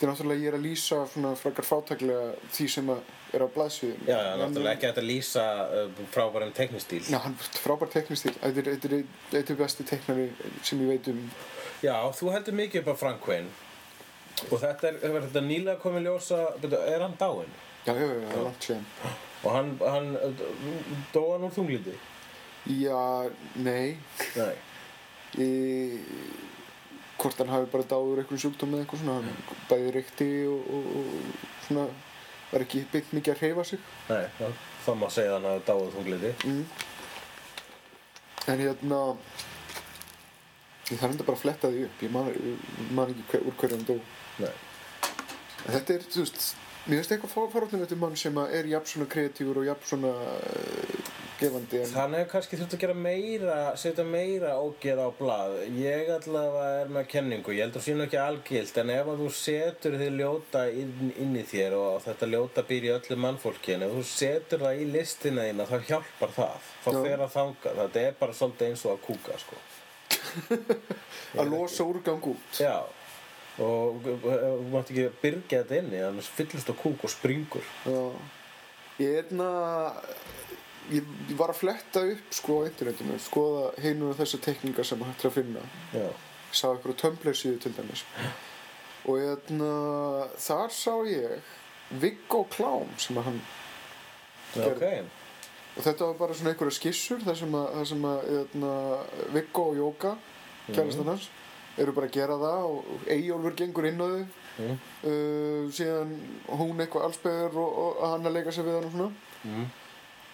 þetta er náttúrulega ég er að lýsa svona frekar fátæklega því sem er á blaðsviðum Já, já, náttúrulega ekki hægt að lýsa uh, frábæran teknistíl. Já, hann er frábær teknistíl þetta er, er eitt af besti teknari sem ég veit um Já, þú heldur mikið upp á Frank Wayne og þetta er, er þetta nýlega komið ljósa, er hann dáinn? Já, já, já, það er langt séðan Og hann, hann dó hann úr þunglindi? Já, nei Nei. í, hvort hann hafi bara dáður einhverjum sjúkdóm eða eitthvað svona hann bæði reykti og, og, og svona var ekki byggt mikið að hreyfa sig Nei, já, þá má segja að hann hafi dáið úr þunglindi. mm. en hérna ég þarf enda bara að fletta því upp ég man, ég man ekki hver, úr hverju hann dó Nei. en þetta er, þú veist mér finnst eitthvað faróttum þetta mann sem að er jafn svona kreatífur og jafn svona gefandi en Hann hefur kannski þurft að gera meira, setja meira ógeð á blað. Ég allavega er með kenningu, ég held að það sé nú ekki algilt, en ef að þú setur þið ljóta inn, inn í þér og þetta ljóta býr í öllu mannfólki, en ef þú setur það í listina þína, þá hjálpar það. Þá fer að þanga, þetta er bara svolítið eins og að kúka, sko. að losa úrgang út Já, og þú mátt ekki byrgja þetta inni, annars fyllist á kúk og springur. Já. Ég er hérna ég, ég var að fletta upp sko á internetinu skoða heinu þessar tekningar sem hægt er að finna. Já, ég sá eitthvað Tumblr síðu til dæmis. Og hérna þar sá ég Viggo Klám sem að hann ok. og þetta var bara svona einhverja skissur þar sem að, sem að hérna, Viggo og Jóka kærastan hans eru bara að gera það og Eyjólfur gengur inn á þau. Mm. uh, síðan hún eitthvað allsbegur og, og hann að leika sér við hann og svona. Mm.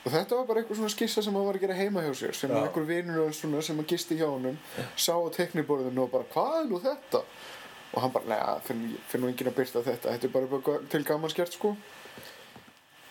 Og þetta var bara eitthvað svona skissa sem hann var að gera heima hjá sér sem einhver svona sem að gisti hjá honum sá á tekniborðinu og bara hvað er nú þetta? Og hann bara neða finn, nú enginn að byrta þetta. Þetta er bara til gaman skert sko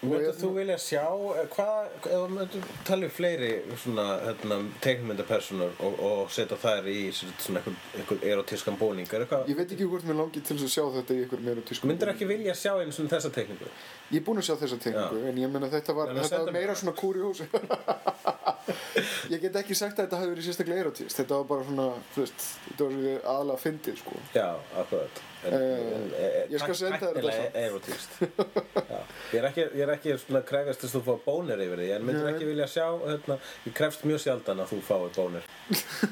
Myndir þú vilja sjá, eh, hvað, ef þú myndir tala um fleiri svona, hérna, teiknmyndapersonur og, og setja þær í svona einhver erotískan búning, er eitthvað, ég veit ekki hvort mér langi til þess að sjá þetta í einhver meira tísku myndir ekki vilja sjá einu svona þessa teikningu? ég er búinn að sjá þessa tengingu en ég meina þetta var, þetta var meira svona kuriós ég get ekki sagt að þetta hafi verið sérstaklega erotíst þetta var bara svona, þú veist þetta var svona aðalega fyndið sko. Já, akkurat. Eh, ég skal senda þér þetta. Já, ég er ekki, svona krefast þess að þú fá bónir yfir því, en myndir Nei. ekki vilja sjá, hérna, ég krefst mjög sjaldan að þú fái bónir.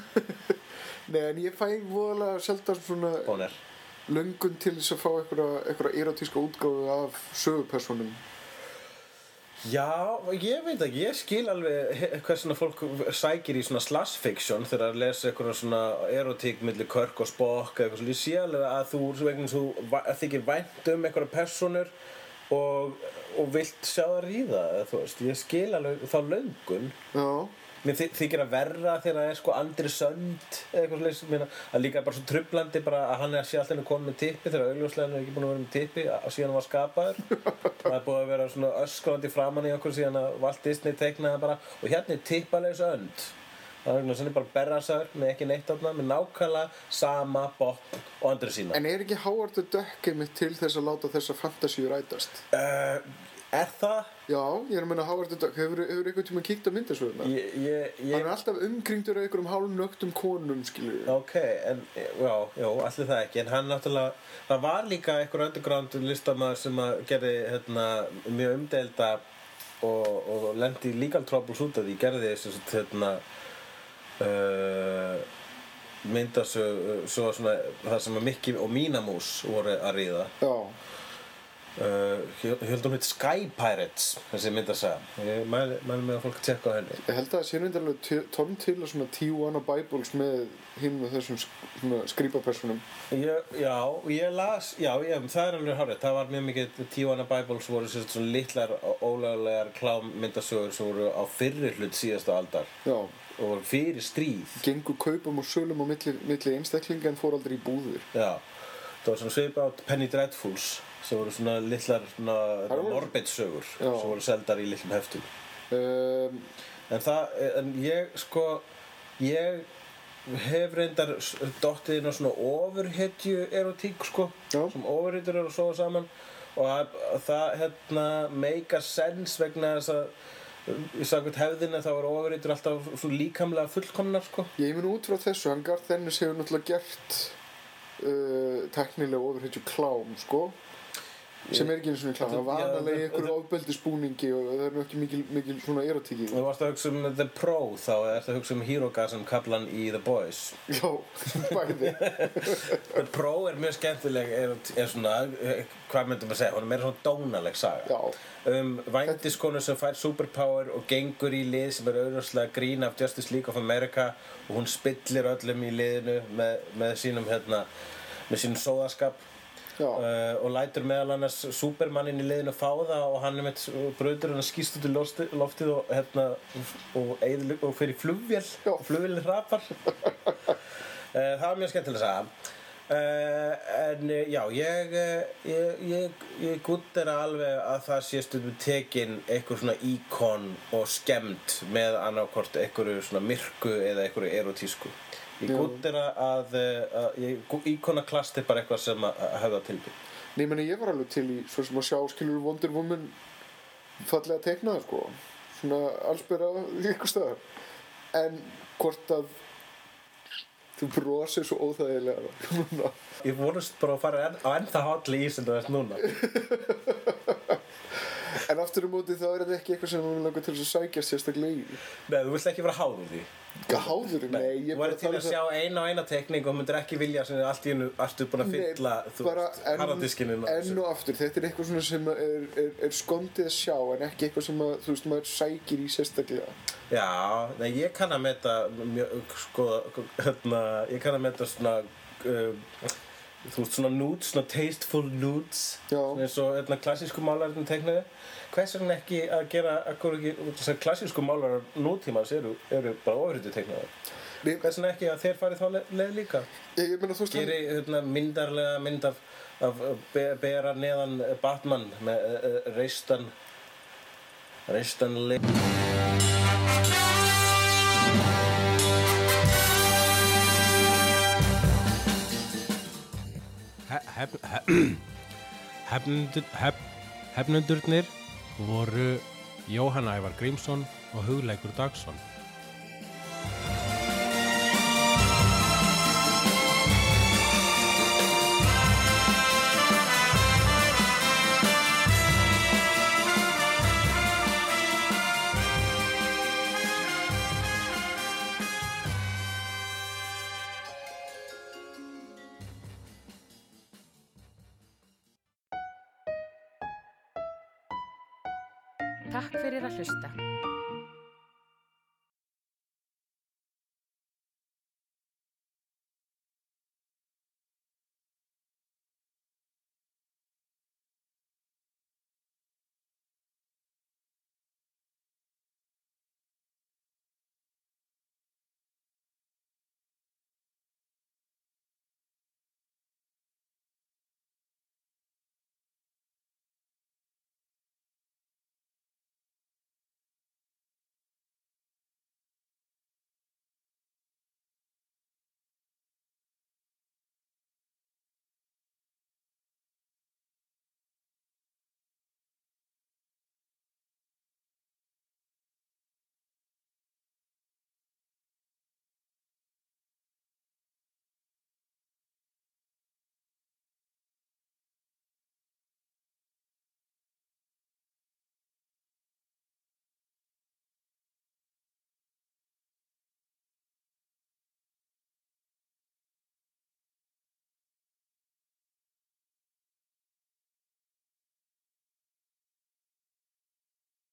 Nei, en ég fæ voðalega sjaldan svona Bónir. löngun til þess að fá einhverja, erotíska útgáfu af sögupersonum Já, ég veit ekki, ég skil alveg hvers svona fólk sækir í svona slash fiction þegar að lesa eitthvað svona erotík millir Körk og Spock eða eitthvað svona, ég sé alveg að þú, vegna þú va- þykir vænt um einhverja personur og, og vilt sjá það ríða, þú veist, ég skil alveg þá löngun. Já, Mér þy- þykir að verra þegar það er sko Andri Sönd eða eitthvað slags, mér að líka bara svo trublandi bara að hann er sé alltaf henni komið með tippi þegar augljóslega hann er ekki búin að vera með tippi að síðan hann var skapaður það er búið að vera svona öskrandi framan í okkur síðan að Walt Disney teiknaði bara og hérna er tippalegs önd það er er bara berrasaður með ekki neitt átna með nákvæmlega sama botn og Andri sína en er ekki Howard the Duck einmitt til þess að láta þessa fantasíu rætast? uh, Er það? Já, ég er að meina Howard the Duck, hefur, hefur einhvern tíma kíkt á myndasöguna? Ég, ég, Hann ég er alltaf umkringdur af einhverjum hálfnögtum konum, skilur við. Ok, en já, já, allir það ekki En hann náttúrulega, það var líka einhver underground listamæður sem að gerði hérna, mjög umdelda og, og lendi legal troubles út af því gerði þess að hérna uh, myndasög svo svona, það sem að Mikki og Mínamús voru að ríða Já, uh, Hjöldum heit Sky Pirates þessi myndasaga Ég mæli, mæli með að fólk tjekka á henni ég held að það sé reyndarlega tóm til að svona Tijuana Bibles með hinn og þessum skrýpapersonum. Ég, já, ég las, já, ég, það er alveg hárið, það var mjög mikið, Tijuana Bibles voru sérst svona litlar ólöglegar klámmyndasögur sem voru á fyrri hlut síðasta aldar Já, og voru fyrir stríð. gengu kaupum og sölum á milli, milli einstaklinga en fór aldrei í búðir. Já, það var svona svipað á Penny Dreadfuls sem voru svona svona Það voru- morbid sögur Já. sem voru seldar í litlum heftum. Um, En það, en ég sko, ég hef reyndar dottið inn á svona ofurhetju erotík sko, Já. sem ofurhetjur eru að sofa saman og að, að það hérna meika sens vegna þess að í sagðvægt hefðina þá eru ofurhetjur alltaf svo líkamlega fullkomnar sko. ég mun út frá þessu, hann Garth Ennis hefur náttúrulega gert uh, teknilega ofurhetju klám sko sem er ekki eins og klám, það var Já, vanalega í einhverju ofbeldisbúningi og það er ekki mikil, mikil svona erotíki. Þú varst að hugsa um The Pro þá eða ertu að hugsa um Hirogasm kaplan í The Boys. Já, bæði. The Pro er mjög skemmtileg er, er svona, hvað myndum að segja hún er meira svona dónaleg saga. Um vændiskonu sem fær superpower og gengur í lið sem er auðvitað grín af Justice League of America og hún spillir öllum í liðinu með, með sínum hérna með sínum sóðaskap uh, og lætur meðal annars Supermannin í liðinu fá það og hann er með bröður hann skýst út í loftið, og, hérna, og, eyðileg- og fyrir flugvél og flugvélinn hrapar uh, það var mjög skemmtilega að sagða Uh, en uh, já, ég, ég, ég, ég guttir alveg að það sé stundum tekin einhver svona íkon og skemmt með annarkort einhverju svona myrku eða einhverju erotísku. Ég Já. guttir að, að íkonaklast er bara eitthvað sem að að höfða til því. Nei, meni, ég var alveg til í svo sem að sjá skilur Wonder Woman fallega teiknaða sko svona allsbyrra ykkur stöðar en hvort að þú brosir svo óþægilega núna. Ég vonast bara að fara á ennþá hálli í sem þú ert núna. en aftur á móti þá er þetta ekki eitthvað sem við langar til að sækja sérstaklega í. Nei, þú vilt ekki vera háður því. Gáður, nei, ég Þú væri til tala að sjá eina og eina tekning og myndir ekki vilja sem allt í hennu ertu búin að fylla þú veist, enn, harðadiskinu enn og aftur, þetta er eitthvað sem er, er, er skondið að sjá en ekki eitthvað sem að, þú veist, maður sækir í sérstaklega. Já, nei, ég kann að meta mjög, sko, hérna, ég kann að meta svona uh, þú veist, svona nudes, svona tasteful nudes. Já. svona eins og hérna, klassísku málarinn tegnaði hvers vegna ekki að gera akkur ekki, að klassísku málarar nútímans eru, eru bara ofrýttu tegnaði hvers vegna ekki að þeir fari þá leið, leið líka? Ég, ég meina, þú veist, geri hérna, myndarlega mynd af, af be, bera neðan Batman með uh, uh, reistan reistan leik Hefnundurnir voru Jóhann Ævar Grímsson og Hugleikur Dagsson.